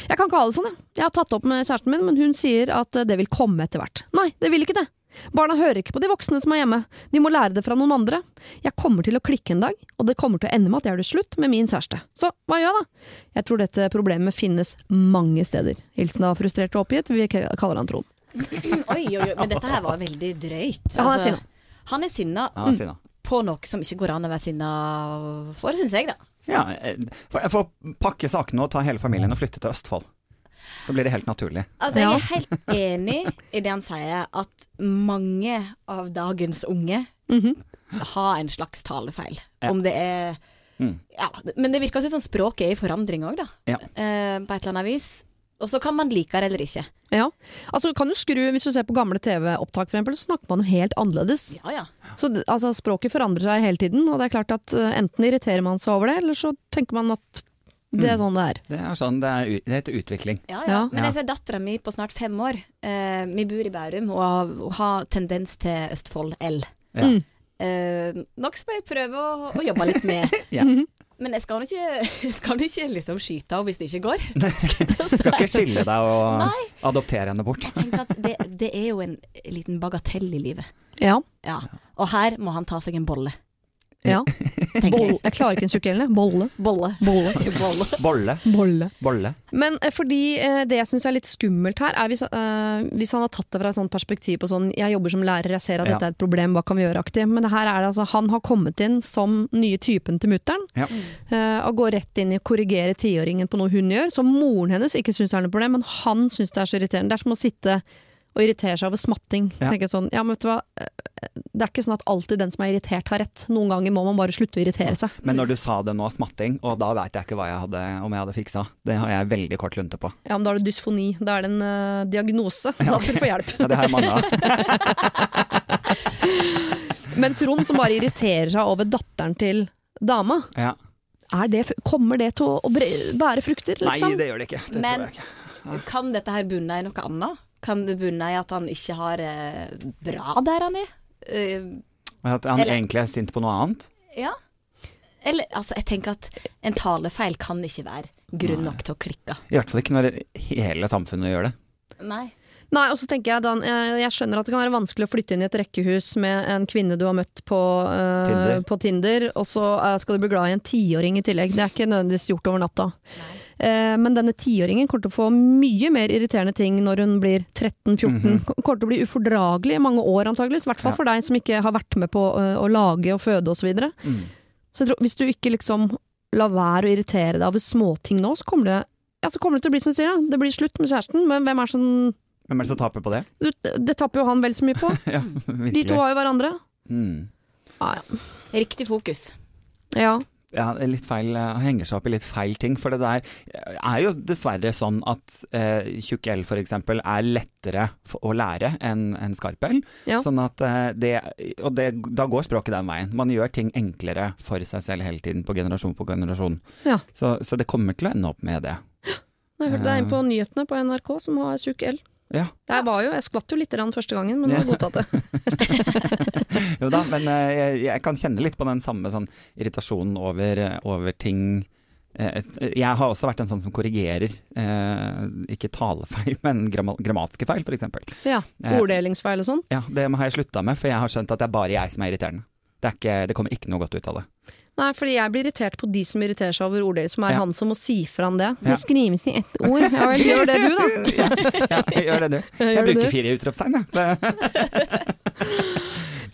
Jeg kan ikke ha det sånn, jeg. Jeg har tatt opp med kjæresten min, men hun sier at eh, det vil komme etter hvert. Nei, det vil ikke det. Barna hører ikke på de voksne som er hjemme, de må lære det fra noen andre. Jeg kommer til å klikke en dag, og det kommer til å ende med at jeg gjør det slutt med min kjæreste. Så hva gjør jeg da? Jeg tror dette problemet finnes mange steder. Hilsen av frustrert og oppgitt, vi kaller han Trond. Oi, oi, oi, men dette her var veldig drøyt. Altså, Ja, han er sinna. Han er sinna da. på noe som ikke går an å være sinna for, syns jeg, da. Ja, eh, får- jeg får pakke sakene og ta hele familien og flytte til Østfold. Så blir det helt naturlig. Altså, jeg er helt enig i det han sier, at mange av dagens unge Mhm. har en slags talefeil. Ja. Om det er Mm. Ja, men det virker som språket er i forandring òg, da. Ja. Eh, på et eller annet vis. Og så kan man like det eller ikke. Ja, altså kan du skru, Hvis du ser på gamle TV-opptak, for eksempel, så snakker man jo helt annerledes. Ja ja. Så altså, Språket forandrer seg hele tiden, og det er klart at eh, enten irriterer man seg over det, eller så tenker man at det er sånn det er. Det er sånn, det, er, det heter utvikling. Ja, ja. Ja. Men jeg ser dattera mi på snart fem år. Eh, vi bor i Bærum og har, og har tendens til Østfold L. Ja. Mm. Eh, nok som jeg prøver å, å jobbe litt med. Ja. Men jeg skal ikke, jeg skal ikke liksom skyte henne hvis det ikke går. Du skal ikke skille deg og Nei. adoptere henne bort. Jeg at det, det er jo en liten bagatell i livet. Ja. Ja. Og her må han ta seg en bolle. Ja. Bolle. jeg. Klarer ikke en sukkerelle. Bolle. Bolle. Bolle. bolle. Bolle. Bolle. Bolle. Men eh, fordi eh, det jeg syns er litt skummelt her, er hvis, eh, hvis han har tatt det fra et sånt perspektiv på sånn jeg jobber som lærer, jeg ser at Ja. dette er et problem, hva kan vi gjøre-aktig. Men her er det altså, han har kommet inn som nye typen til mutter'n. Ja. eh, og går rett inn i å korrigere tiåringen på noe hun gjør, som moren hennes ikke syns er noe problem, men han syns det er så irriterende. Det er som å sitte og irriterer seg over smatting. Ja. sånn, ja, men vet du hva, eh, det er ikke sånn at alltid den som er irritert har rett. Noen ganger må man bare slutte å irritere seg. Men når du sa det nå, smatting, og da veit jeg ikke hva jeg hadde, om jeg hadde fiksa. Det har jeg veldig kort lunte på. Ja, men da er det dysfoni. Da er det en uh, diagnose. Da skal du få hjelp. Ja, det har jeg mange av. Men Trond som bare irriterer seg over datteren til dama, Ja. er det, kommer det til å bære frukter, Nei, liksom? det gjør det ikke. Det Men- tror jeg ikke. Kan dette her bunne i noe annet? Kan det bunne i at han ikke har det bra der han er? Eh, At han Eller- egentlig er sint på noe annet. ja. Eller altså, jeg tenker at en talefeil kan ikke være grunn nok til å klikke. I hvert fall ikke når hele samfunnet gjør det. Nei. Nei, og så tenker jeg, Dan, jeg, jeg skjønner at det kan være vanskelig å flytte inn i et rekkehus med en kvinne du har møtt på, uh, Tinder. på Tinder, og så uh, skal du bli glad i en tiåring i tillegg. Det er ikke nødvendigvis gjort over natta. Eh, men denne tiåringen kommer til å få mye mer irriterende ting når hun blir 13-14. Mhm. Kommer til å bli ufordragelig i mange år antageligvis, i hvert fall Ja. for deg som ikke har vært med på eh, å lage og føde osv. Så, videre. Mm. så jeg tror, hvis du ikke liksom lar være å irritere deg over småting nå, så kommer det ja, så kommer det til å bli som du sier, ja. det blir slutt med kjæresten, men hvem er sånn som Hvem er det som taper på det? du, Det tapper jo han vel så mye på. Ja, De to har jo hverandre. Mm. Ah, ja. Riktig fokus. ja. Ja, litt feil, eh, henger seg opp i litt feil ting. For det der er jo dessverre sånn at eh, tjukk L eksempel er lettere å lære enn en skarp L. Ja. Sånn at eh, det, og det, da går språket den veien. Man gjør ting enklere for seg selv hele tiden, på generasjon på generasjon. Ja. Så, så det kommer til å ende opp med det. Jeg hørte det er en på nyhetene på NRK som har tjukk L. Ja, Jeg, var jo, jeg skvatt jo litt første gangen, men nå har jeg godtatt det. jo da, men eh, jeg, jeg kan kjenne litt på den samme sånn irritasjonen over, over ting Eh, Jeg har også vært en sånn som korrigerer, eh, ikke talefeil, men gramma, grammatiske feil, f.eks. Ja, Eh. Orddelingsfeil og sånn. Ja, det har jeg slutta med, for jeg har skjønt at det er bare jeg som er irriterende. Det, er ikke, det kommer ikke noe godt ut av det. Nei, fordi jeg blir irritert på de som irriterer seg over ordet som er Ja. han som må si fra om det. Ja. Det skrives i ett ord. Ja vel, gjør det du, da. Ja, gjør det du. Jeg Gjør bruker du? fire utropstegn,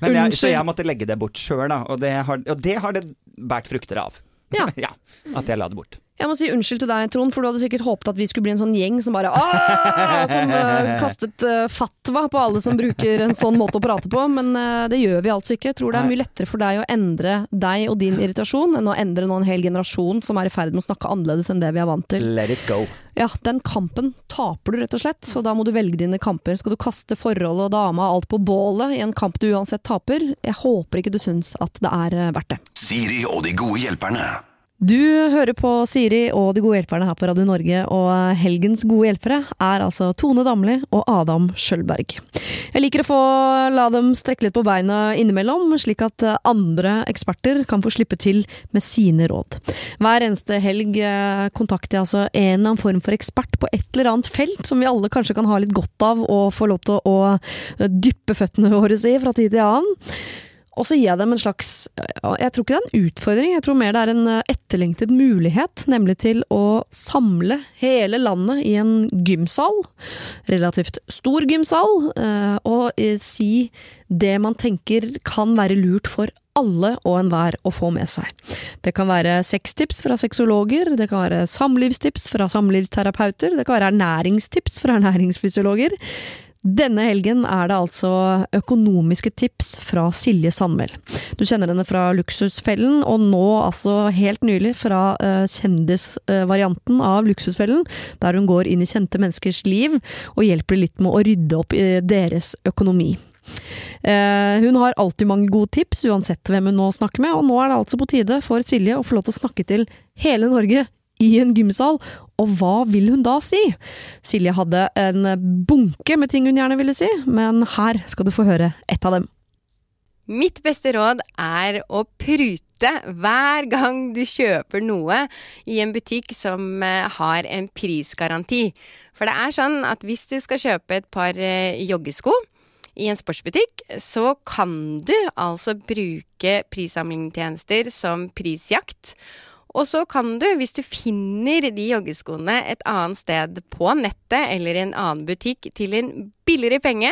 jeg, så jeg måtte legge det bort sjøl, da. Og det, har, og det har det båret frukter av. Ja. At jeg la det bort. Jeg må si unnskyld til deg, Trond, for du hadde sikkert håpet at vi skulle bli en sånn gjeng som bare Aah! Som uh, kastet uh, fatwa på alle som bruker en sånn måte å prate på. Men uh, det gjør vi altså ikke. Jeg tror det er mye lettere for deg å endre deg og din irritasjon enn å endre nå en hel generasjon som er i ferd med å snakke annerledes enn det vi er vant til. Let it go. Ja, den kampen taper du rett og slett, så da må du velge dine kamper. Skal du kaste forholdet og dama og alt på bålet i en kamp du uansett taper? Jeg håper ikke du syns at det er verdt det. Siri og de gode hjelperne. Du hører på Siri og De gode hjelperne her på Radio Norge, og helgens gode hjelpere er altså Tone Damli og Adam Skjølberg. Jeg liker å få la dem strekke litt på beina innimellom, slik at andre eksperter kan få slippe til med sine råd. Hver eneste helg eh, kontakter jeg altså en eller annen form for ekspert på et eller annet felt som vi alle kanskje kan ha litt godt av å få lov til å dyppe føttene våre i fra tid til annen. Og så gir jeg dem en slags Jeg tror ikke det er en utfordring, jeg tror mer det er en eh, etterlengtet mulighet, nemlig til å samle hele landet i en gymsal. Relativt stor gymsal, eh, og eh, si det man tenker kan være lurt for alle og enhver å få med seg. Det kan være sextips fra sexologer, det kan være samlivstips fra samlivsterapeuter, det kan være ernæringstips fra ernæringsfysiologer. Denne helgen er det altså økonomiske tips fra Silje Sandmæl. Du kjenner henne fra Luksusfellen, og nå altså helt nylig fra uh, kjendisvarianten av Luksusfellen, der hun går inn i kjente menneskers liv og hjelper litt med å rydde opp i deres økonomi. Uh, hun har alltid mange gode tips, uansett hvem hun nå snakker med, og nå er det altså på tide for Silje å få lov til å snakke til hele Norge i en gymsal, og hva vil hun da si? Silje hadde en bunke med ting hun gjerne ville si, men her skal du få høre ett av dem. Mitt beste råd er å prute hver gang du kjøper noe i en butikk som eh, har en prisgaranti. For det er sånn at hvis du skal kjøpe et par eh, joggesko i en sportsbutikk, så kan du altså bruke prissamlingstjenester som prisjakt. Og så kan du, hvis du finner de joggeskoene et annet sted på nettet eller i en annen butikk til en billigere penge,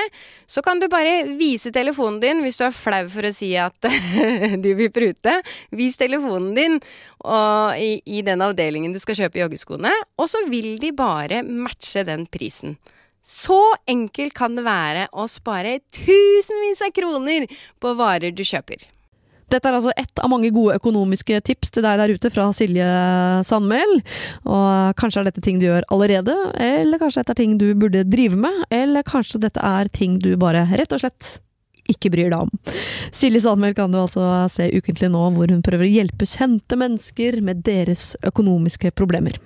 så kan du bare vise telefonen din hvis du er flau for å si at du vil prute. Vis telefonen din og i, i den avdelingen du skal kjøpe joggeskoene, og så vil de bare matche den prisen. Så enkelt kan det være å spare tusenvis av kroner på varer du kjøper. Dette er altså ett av mange gode økonomiske tips til deg der ute fra Silje Sandmæl. Og kanskje er dette ting du gjør allerede, eller kanskje dette er ting du burde drive med, eller kanskje dette er ting du bare rett og slett ikke bryr deg om. Silje Sandmæl kan du altså se ukentlig nå, hvor hun prøver å hjelpe kjente mennesker med deres økonomiske problemer.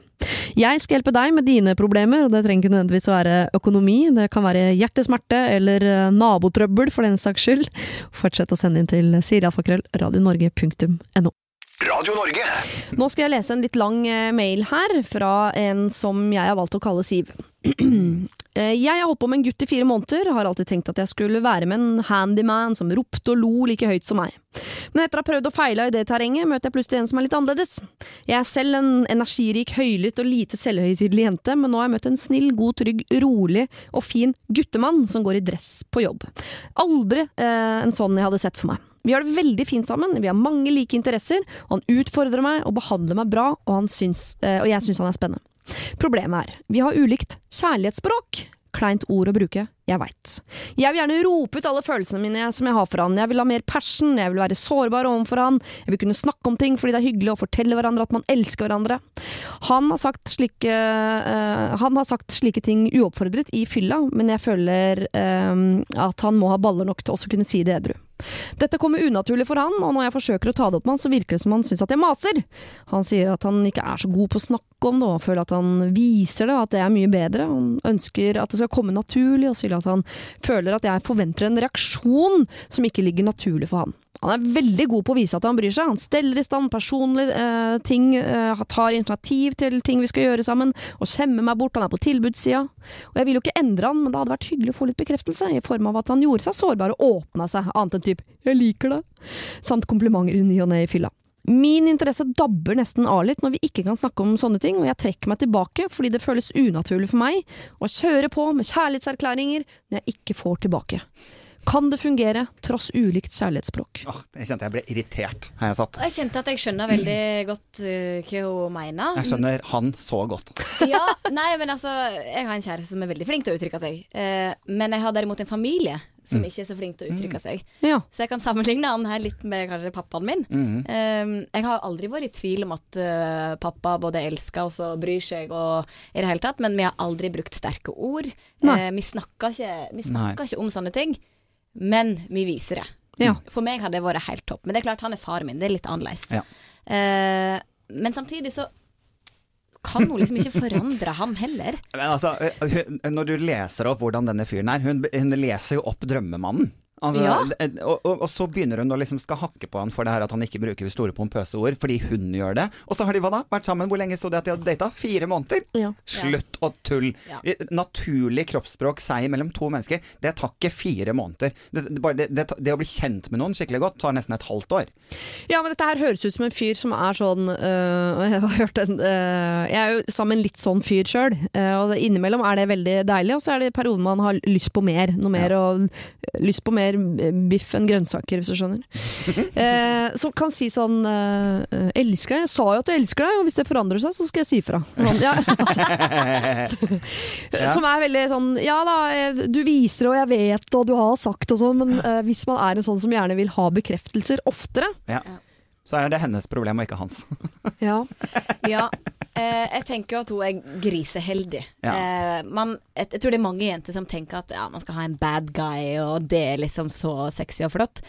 Jeg skal hjelpe deg med dine problemer, og det trenger ikke nødvendigvis å være økonomi. Det kan være hjertesmerte eller eh, nabotrøbbel, for den saks skyld. Fortsett å sende inn til sirialfakrøll.radionorge.no. Radio Norge. Nå skal jeg lese en litt lang eh, mail her, fra en som jeg har valgt å kalle Siv. Eh, jeg har holdt på med en gutt i fire måneder, har alltid tenkt at jeg skulle være med en handyman som ropte og lo like høyt som meg. Men etter å ha prøvd og feila i det terrenget, møter jeg plutselig en som er litt annerledes. Jeg er selv en energirik, høylytt og lite selvhøytidelig jente, men nå har jeg møtt en snill, god, trygg, rolig og fin guttemann som går i dress på jobb. Aldri eh, en sånn jeg hadde sett for meg. Vi har det veldig fint sammen, vi har mange like interesser, han utfordrer meg og behandler meg bra, og, syns, eh, og jeg syns han er spennende. Problemet er, vi har ulikt kjærlighetsspråk. Kleint ord å bruke, jeg veit. Jeg vil gjerne rope ut alle følelsene mine som jeg har for han. Jeg vil ha mer passion, jeg vil være sårbar overfor han. Jeg vil kunne snakke om ting fordi det er hyggelig å fortelle hverandre at man elsker hverandre. Han har sagt slike, uh, har sagt slike ting uoppfordret i fylla, men jeg føler uh, at han må ha baller nok til også kunne si det edru. Dette kommer unaturlig for han, og når jeg forsøker å ta det opp med han, så virker det som han syns at jeg maser. Han sier at han ikke er så god på å snakke om det, og føler at han viser det, at det er mye bedre. Han ønsker at det skal komme naturlig, og sier at han føler at jeg forventer en reaksjon som ikke ligger naturlig for han. Han er veldig god på å vise at han bryr seg. Han steller i stand personlige eh, ting, eh, tar initiativ til ting vi skal gjøre sammen, og skjemmer meg bort. Han er på tilbudssida. Og jeg vil jo ikke endre han, men det hadde vært hyggelig å få litt bekreftelse, i form av at han gjorde seg sårbar og åpna seg, annet enn typ 'jeg liker det', samt komplimenter i ny og ne i fylla. Min interesse dabber nesten av litt når vi ikke kan snakke om sånne ting, og jeg trekker meg tilbake fordi det føles unaturlig for meg å kjøre på med kjærlighetserklæringer når jeg ikke får tilbake. Kan det fungere, tross ulikt kjærlighetsspråk? Åh, jeg kjente jeg ble irritert, her jeg satt. Jeg kjente at jeg skjønner veldig godt uh, hva hun mener. Jeg skjønner han så godt. Ja, nei, men altså Jeg har en kjæreste som er veldig flink til å uttrykke seg. Uh, men jeg har derimot en familie som ikke er så flink til å uttrykke seg. Ja. Så jeg kan sammenligne han her litt med kanskje pappaen min. Mm. Eh, jeg har aldri vært i tvil om at uh, pappa både elsker oss og bryr seg og i det hele tatt, men vi har aldri brukt sterke ord. Eh, vi snakker ikke, vi snakker ikke om sånne ting, men vi viser det. Ja. For meg hadde det vært helt topp. Men det er klart, han er faren min. Det er litt annerledes. Ja. Uh, men samtidig så kan hun liksom ikke forandre ham heller. Men altså, hun, når du leser opp hvordan denne fyren er, hun, hun leser jo opp drømmemannen. Altså, Ja. og, og, og så begynner hun å liksom skal hakke på han for det her at han ikke bruker store pompøse ord, fordi hun gjør det. Og så har de hva da? Vært sammen, hvor lenge sto det at de hadde data? Fire måneder? Ja. Slutt å tull. Ja. Naturlig kroppsspråk seg mellom to mennesker, det tar ikke fire måneder. Det, det, bare, det, det, å bli kjent med noen skikkelig godt tar nesten et halvt år. Ja, men dette her høres ut som en fyr som er sånn øh, Jeg har hørt en øh, Jeg er jo sammen med en litt sånn fyr sjøl, og innimellom er det veldig deilig, og så er det perioden man har lyst på mer. Noe mer og lyst på mer biff enn grønnsaker, hvis du skjønner. eh, som kan si sånn eh, Elsker deg. Jeg sa jo at jeg elsker deg, og hvis det forandrer seg, så skal jeg si fra. Sånn, ja, Ja. Som er veldig sånn Ja da, eh, du viser og jeg vet og du har sagt og sånn, men eh, hvis man er en sånn som gjerne vil ha bekreftelser oftere Ja. Så er det hennes problem og ikke hans. Ja. Ja. Eh, jeg tenker jo at hun er griseheldig. Ja. Eh, man, jeg, jeg tror det er mange jenter som tenker at ja, man skal ha en bad guy, og det er liksom så sexy og flott.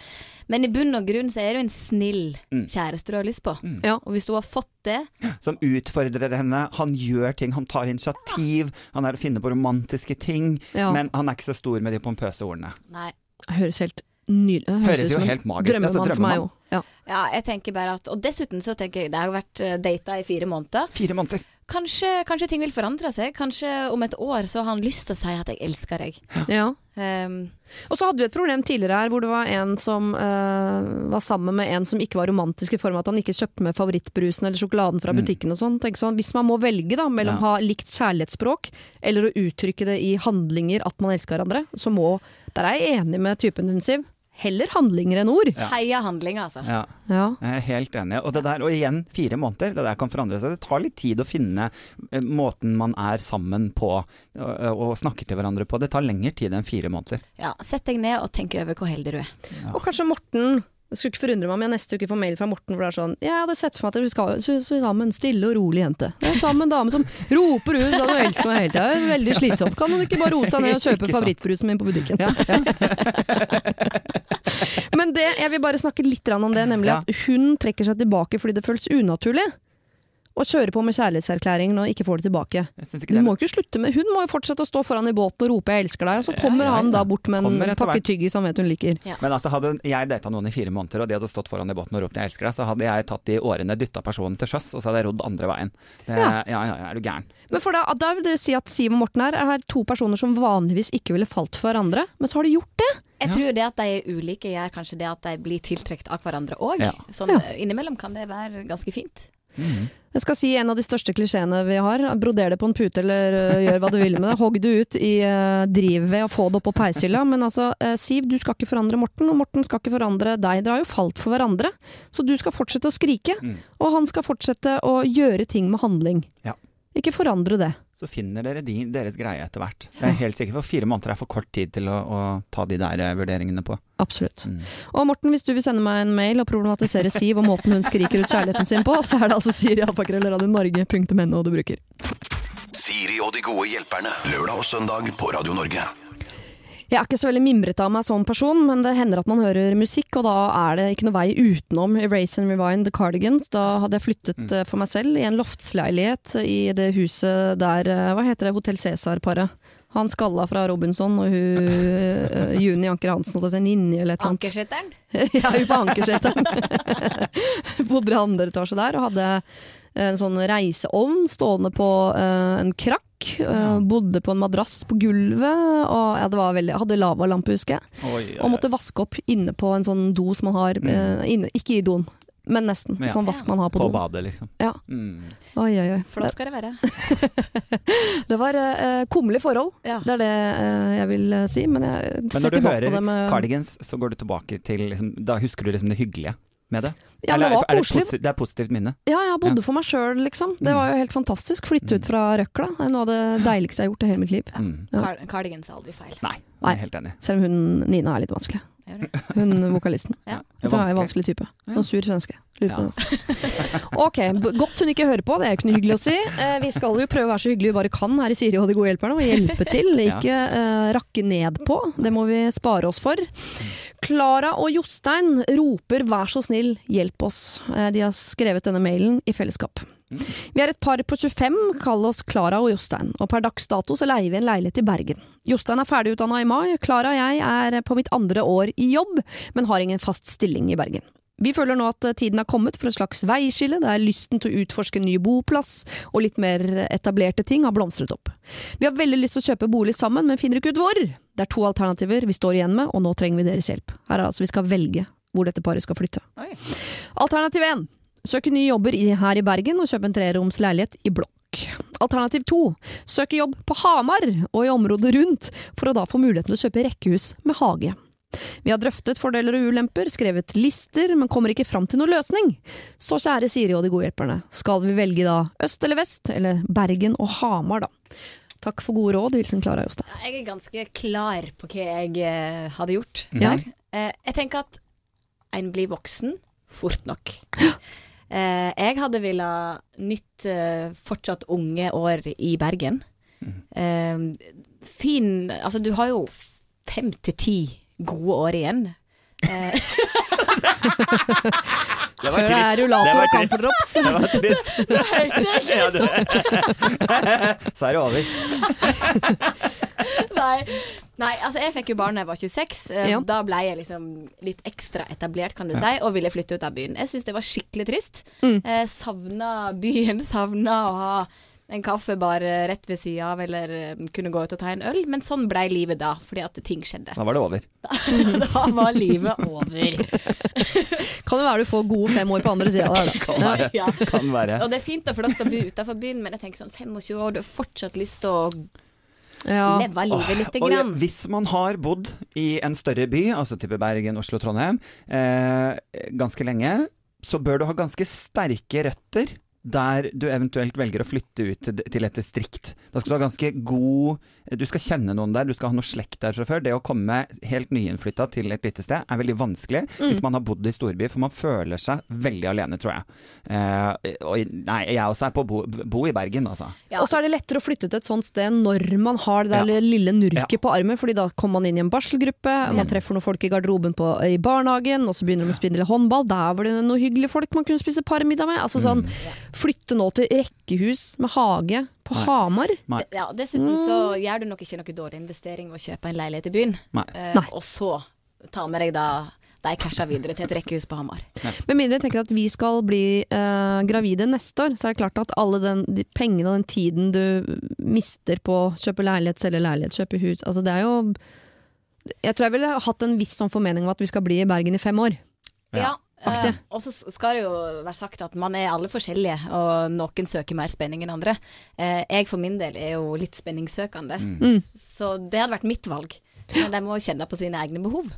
Men i bunn og grunn så er det jo en snill Mm. kjæreste du har lyst på. Ja. Og hvis du har fått det som utfordrer henne. Han gjør ting, han tar initiativ, han er å finne på romantiske ting. Ja. Men han er ikke så stor med de pompøse ordene. Nei. Det høres helt nydelig ut. Høres høres jo helt magisk Drømmemann altså, for meg drømmemann. òg. Ja. Ja, jeg tenker bare at Og dessuten så tenker jeg det har jo vært eh, data i fire måneder. Fire måneder. Kanskje, kanskje ting vil forandre seg. Kanskje om et år så har han lyst til å si at 'jeg elsker deg'. Ja. Um, Og så hadde vi et problem tidligere her hvor det var en som uh, var sammen med en som ikke var romantisk i form av at han ikke kjøpte med favorittbrusen eller sjokoladen fra butikken og sånn. Tenk sånn. Hvis man må velge da mellom Ja. ha likt kjærlighetsspråk eller å uttrykke det i handlinger at man elsker hverandre, så må Der er jeg enig med typen din, Siv. Heller handlinger enn ord. Ja. Heia handling, altså. Ja. Ja. Jeg er helt enig. Og det der, og igjen, fire måneder. Det der kan forandre seg. Det tar litt tid å finne eh, måten man er sammen på og, og snakker til hverandre på. Det tar lengre tid enn fire måneder. Ja, Sett deg ned og tenk over hvor heldig du er. Og kanskje Morten Det skulle ikke forundre meg om jeg neste uke får mail fra Morten hvor det er sånn Jeg hadde sett for meg at vi skal så, så sammen en stille og rolig jente. Det er sammen en dame som roper ut at hun elsker meg hele tida. Veldig slitsomt. Kan hun ikke bare roe seg ned og kjøpe favorittbrusen favorittfrusen min på butikken? Men det, jeg vil bare snakke litt om det, nemlig Ja. at hun trekker seg tilbake fordi det føles unaturlig. Å kjøre på med kjærlighetserklæringen og ikke får det tilbake. Ikke Du det må ikke slutte med Hun må jo fortsette å stå foran i båten og rope 'jeg elsker deg', og så kommer ja, ja. han da bort med en pakke tyggis han vet hun liker. Men altså, hadde jeg data noen i fire måneder, og de hadde stått foran i båten og ropt 'jeg elsker deg', så hadde jeg tatt de årene, dytta personen til sjøs, og så hadde jeg rodd andre veien. Det, Ja. ja. ja, ja, er du gæren. Men for da, da vil det si at Siv og Morten her er to personer som vanligvis ikke ville falt for hverandre, men så har de gjort det. Jeg Ja. tror det at de er ulike, gjør kanskje det at de blir tiltrukket av hverandre òg. Ja. Sånn Ja. innimellom kan det være ganske fint. Jeg skal si en av de største klisjeene vi har. Broder det på en pute eller øh, gjør hva du vil med det. Hogg det ut i uh, drivet og få det opp på peishylla. Men altså, eh, Siv, du skal ikke forandre Morten, og Morten skal ikke forandre deg. Dere har jo falt for hverandre, så du skal fortsette å skrike. Mm. Og han skal fortsette å gjøre ting med handling. Ja. Ikke forandre det. Så finner dere de, deres greie etter hvert. Det er helt sikkert, for fire måneder er for kort tid til å, å ta de der eh, vurderingene på. Absolutt. Mm. Og Morten, hvis du vil sende meg en mail og problematisere Siv og måten hun skriker ut kjærligheten sin på, så er det altså siri.radionorge.no du bruker. Siri og de gode hjelperne. Lørdag og søndag på Radio Norge. Jeg er ikke så veldig mimrete av meg som person, men det hender at man hører musikk, og da er det ikke noe vei utenom Erase and Rewind The Cardigans. Da hadde jeg flyttet mm. for meg selv i en loftsleilighet i det huset der eh, Hva heter det, Hotell Cæsar-paret? Han skalla fra Robinson og hun uh, Juni Anker Hansen, si, Ninni eller et eller annet. Ankerseteren? ja, hun på Ankerseteren. Bodde i andre etasje der og hadde en sånn reiseovn stående på uh, en krakk. eh, bodde på en madrass på gulvet, og ja, det var veldig, hadde lavalampe, husker jeg. Oi, oi, Og måtte vaske opp inne på en sånn do som man har eh, inne, Ikke i doen, men nesten. Ja. Sånn vask man har på, På doen. badet, liksom. Ja. Mm. Oi, oi, oi. Flott skal det være. Det var uh, kummerlig forhold. Ja. Det er det uh, jeg vil si, men jeg Men når du hører med cardigans, så går du tilbake til liksom, Da husker du liksom det hyggelige med det? Ja, det var er det, koselig. det er positivt minne? Ja, jeg bodde Ja. for meg sjøl, liksom. Det Mm. var jo helt fantastisk. Flytte ut fra røkla. Det er noe av det deiligste jeg har gjort i hele mitt liv. Mm. Ja. Cardigans er aldri feil. Nei, jeg er helt enig. Selv om hun Nina er litt vanskelig. Hun vokalisten. Ja. Hun er en vanskelig type. Sånn sur svenske. Ja. Ok, godt hun ikke hører på, det er jo ikke noe hyggelig å si. Eh, vi skal jo prøve å være så hyggelige vi bare kan her i Siri og de gode hjelperne, og hjelpe til. Ikke eh, rakke ned på. Det må vi spare oss for. Klara og Jostein roper 'vær så snill, hjelp oss'. Eh, de har skrevet denne mailen i fellesskap. Vi er et par på 25, kall oss Klara og Jostein, og per dags dato så leier vi en leilighet i Bergen. Jostein er ferdigutdanna i mai, Klara og jeg er på mitt andre år i jobb, men har ingen fast stilling i Bergen. Vi føler nå at tiden er kommet for et slags veiskille, der lysten til å utforske ny boplass og litt mer etablerte ting har blomstret opp. Vi har veldig lyst til å kjøpe bolig sammen, men finner ikke ut hvor. Det er to alternativer vi står igjen med, og nå trenger vi deres hjelp. Her er altså vi skal velge hvor dette paret skal flytte. Oi. Alternativ 1. Søke nye jobber her i Bergen og kjøpe en treroms leilighet i blokk. Alternativ 2. Søke jobb på Hamar og i området rundt, for å da få muligheten til å kjøpe rekkehus med hage. Vi har drøftet fordeler og ulemper, skrevet lister, men kommer ikke fram til noen løsning. Så kjære Siri og de gode hjelperne, skal vi velge da øst eller vest, eller Bergen og Hamar, da? Takk for gode råd, hilsen Klara Jostein. Jeg er ganske klar på hva jeg eh, hadde gjort. Ja. Eh, jeg tenker at en blir voksen fort nok. Eh, jeg hadde ville nytt eh, fortsatt unge år i Bergen. Eh, fin Altså, du har jo fem til ti gode år igjen. Eh, Det Før det er rullator og trist. camperdrops. Det var trist. Ja, det- Så er det over. Nei. Nei, altså jeg fikk jo barn da jeg var 26. Eh, Ja. Da ble jeg liksom litt ekstra etablert, kan du si, og ville flytte ut av byen. Jeg syns det var skikkelig trist. Mm. Eh, savna byen, savna å ha en kaffebar bare rett ved sida av, eller eh, kunne gå ut og ta en øl. Men sånn ble livet da, fordi at ting skjedde. Da var det over. da var livet over. Kan jo være du får gode fem år på andre sida der, da. Kan være. Ja. Kan være. Og det er fint og flott å bo utenfor byen, men jeg tenker sånn 25 år, du har fortsatt lyst til å Ja. Leve livet lite Og ja, grann. hvis man har bodd i en større by, altså type Bergen, Oslo, Trondheim, eh, ganske lenge, så bør du ha ganske sterke røtter der du eventuelt velger å flytte ut til, et distrikt. Da skal du ha ganske god Du skal kjenne noen der, du skal ha noe slekt der fra før. Det å komme helt nyinnflytta til et lite sted er veldig vanskelig hvis man har bodd i storby, for man føler seg veldig alene, tror jeg. Eh, og nei, jeg også er på bo, bo i Bergen, altså. Ja. Og så er det lettere å flytte til et sånt sted når man har det der Ja. lille nurket Ja. på armen, fordi da kommer man inn i en barselgruppe, man treffer noen folk i garderoben på, i barnehagen, og så begynner de å spille håndball, der var det noen hyggelige folk man kunne spise parmiddag med. Altså sånn, flytte nå til rekkehus med hage på Nei. Hamar. Nei. Ja, dessuten så gjør du nok ikke noe dårlig investering ved å kjøpe en leilighet i byen, Nei. Eh, og så ta med deg da de casha videre til et rekkehus på Hamar. Med mindre jeg tenker at vi skal bli uh, gravide neste år, så er det klart at alle den, de pengene og den tiden du mister på å kjøpe leilighet, selge leilighet, kjøpe hus Altså det er jo Jeg tror jeg ville hatt en viss sånn formening om at vi skal bli i Bergen i fem år. Ja. Eh, og så skal det jo være sagt at man er alle forskjellige, og noen søker mer spenning enn andre. Eh, jeg for min del er jo litt spenningssøkende, Mm. så det hadde vært mitt valg. Men de må kjenne på sine egne behov.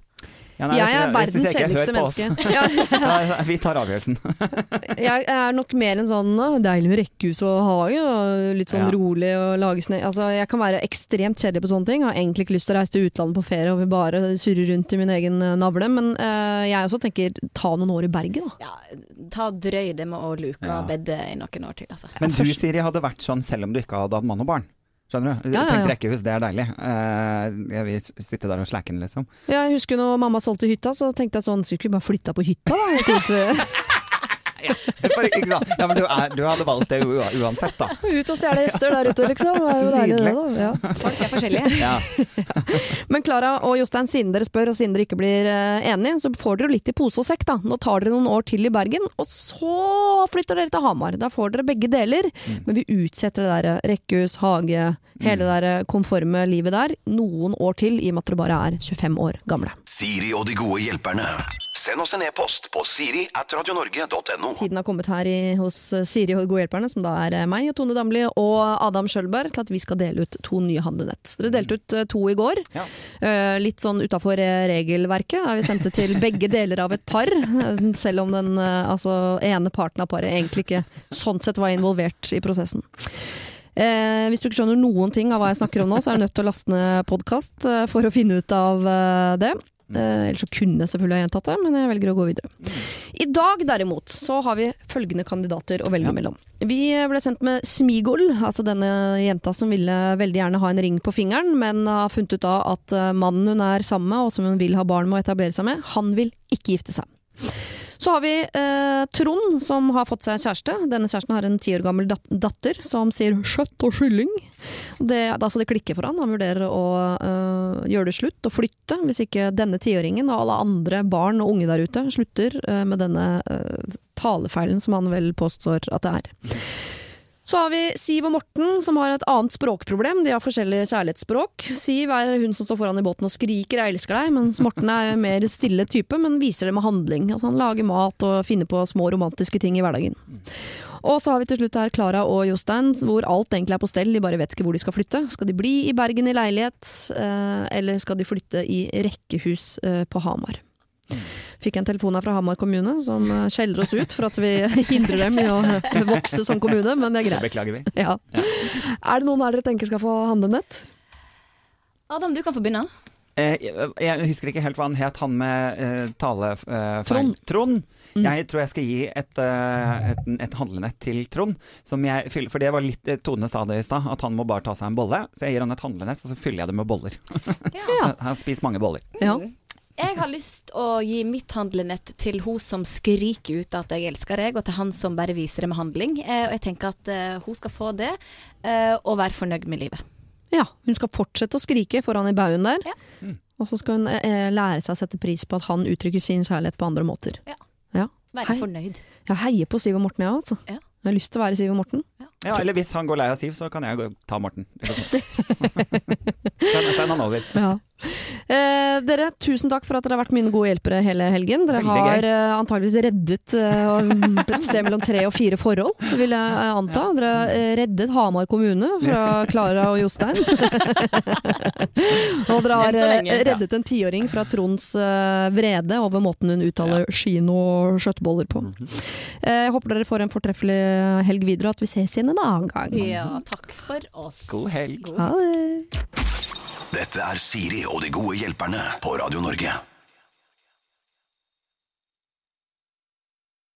Ja, nei, Jeg altså, er verdens kjedeligste oss. menneske. Ja, Vi tar avgjørelsen. jeg er nok mer en sånn deilig med rekkehus og hage, og litt sånn Ja. rolig og lage snø Altså, jeg kan være ekstremt kjedelig på sånne ting. Har egentlig ikke lyst til å reise til utlandet på ferie og vil bare surre rundt i min egen eh, navle. Men uh, jeg også tenker ta noen år i Bergen, da. Ja, ta drøy det med å luke Ja. og bedde i noen år til, altså. Men du Siri hadde vært sånn selv om du ikke hadde hatt mann og barn. Skjønner du? Ja, ja, Tenk rekkehus, det er deilig. Eh, jeg vil sitte der og slacken, liksom. Jeg husker når mamma solgte hytta, så tenkte jeg sånn, skulle vi bare flytta på hytta, da? Tenkte, For, ikke sant? Ja, men du, er, du hadde valgt det uansett, da. Ut og stjele hester der ute, liksom. Det er jo deilig, det, da. Ja. Folk er forskjellige. Ja. Men Klara og Jostein, siden dere spør, og siden dere ikke blir eh, enige, så får dere litt i pose og sekk, da. Nå tar dere noen år til i Bergen, og så flytter dere til Hamar. Da får dere begge deler. Men vi utsetter det der rekkehus, hage, hele det der konforme livet der noen år til, i og med at dere bare er 25 år gamle. Siri og de gode hjelperne. Send oss en e-post på siri at radionorge.no. Tiden har kommet her i, hos Siri og Godhjelperne, som da er eh, meg og Tone Damli og Adam Schjølberg, til at vi skal dele ut to nye handlenett. Dere delte ut eh, to i går. Ja. Eh, litt sånn utafor regelverket. Der vi sendte til begge deler av et par. Selv om den altså, ene parten av paret egentlig ikke sånn sett var involvert i prosessen. Eh, hvis du ikke skjønner noen ting av hva jeg snakker om nå, så er du nødt til å laste ned podkast eh, for å finne ut av eh, det. Eh, ellers så kunne jeg selvfølgelig ha gjentatt det, men jeg velger å gå videre. I dag derimot så har vi følgende kandidater å velge mellom. Vi ble sendt med Smigol, altså denne jenta som ville veldig gjerne ha en ring på fingeren, men har funnet ut av at eh, mannen hun er sammen med, og som hun vil ha barn med og etablere seg med, han vil ikke gifte seg. Så har vi eh, Trond, som har fått seg kjæreste. Denne kjæresten har en ti år gammel dat datter som sier kjøtt og kylling. Det, altså det klikker for han. Han vurderer å eh, gjøre det slutt og flytte, hvis ikke denne tiåringen og alle andre barn og unge der ute slutter eh, med denne eh, talefeilen som han vel påstår at det er. Så har vi Siv og Morten, som har et annet språkproblem. De har forskjellige kjærlighetsspråk. Siv er hun som står foran i båten og skriker 'jeg elsker deg', mens Morten er mer stille type, men viser det med handling. Altså han lager mat og finner på små romantiske ting i hverdagen. Og så har vi til slutt her Klara og Jostein, hvor alt egentlig er på stell, de bare vet ikke hvor de skal flytte. Skal de bli i Bergen i leilighet, eh, eller skal de flytte i rekkehus eh, på Hamar? Fikk en telefon her fra Hamar kommune som eh, skjeller oss ut for at vi hindrer dem i å eh, vokse som kommune, men det er Det greit. beklager vi. Ja. Er det noen her dere tenker skal få handlenett? Adam, du kan få begynne. Eh, jeg, jeg husker ikke helt hva han het, han med eh, talefeil. Trond. Trond. Mm. Jeg tror jeg skal gi et, eh, et, et handlenett til Trond. Som jeg fyller, for det var litt eh, Tone sa det i stad, at han må bare ta seg en bolle. Så jeg gir han et handlenett, og så fyller jeg det med boller. Ja. Han spiser mange boller. Ja. Jeg har lyst å gi mitt handlenett til hun som skriker ut at jeg elsker deg, og til han som bare viser det med handling. Eh, og jeg tenker at eh, hun skal få det, eh, og være fornøyd med livet. ja. Hun skal fortsette å skrike foran i baugen der. Ja. Og så skal hun eh, lære seg å sette pris på at han uttrykker sin kjærlighet på andre måter. Ja. Ja. Være Hei. fornøyd. Ja, heie på Siv og Morten, ja, altså. Ja. Jeg har lyst til å være Siv og Morten. Ja. Ja, eller hvis han går lei av Siv, så kan jeg gå, ta Morten. Send, send han over. Ja. Eh, dere, tusen takk for at dere har vært mine gode hjelpere hele helgen. Dere Veldig har gøy. eh, antageligvis reddet eh, et sted mellom tre og fire forhold, vil jeg eh, anta. Dere har eh, reddet Hamar kommune fra Klara og Jostein. og dere har lenge, ja. reddet en tiåring fra Tronds eh, vrede over måten hun uttaler kino og skjøttboller på. Eh, Jeg håper dere får en fortreffelig helg videre, og at vi ses igjen en annen gang. Ja, takk for oss. God helg. Ha det. Dette er Siri og de gode hjelperne på Radio Norge.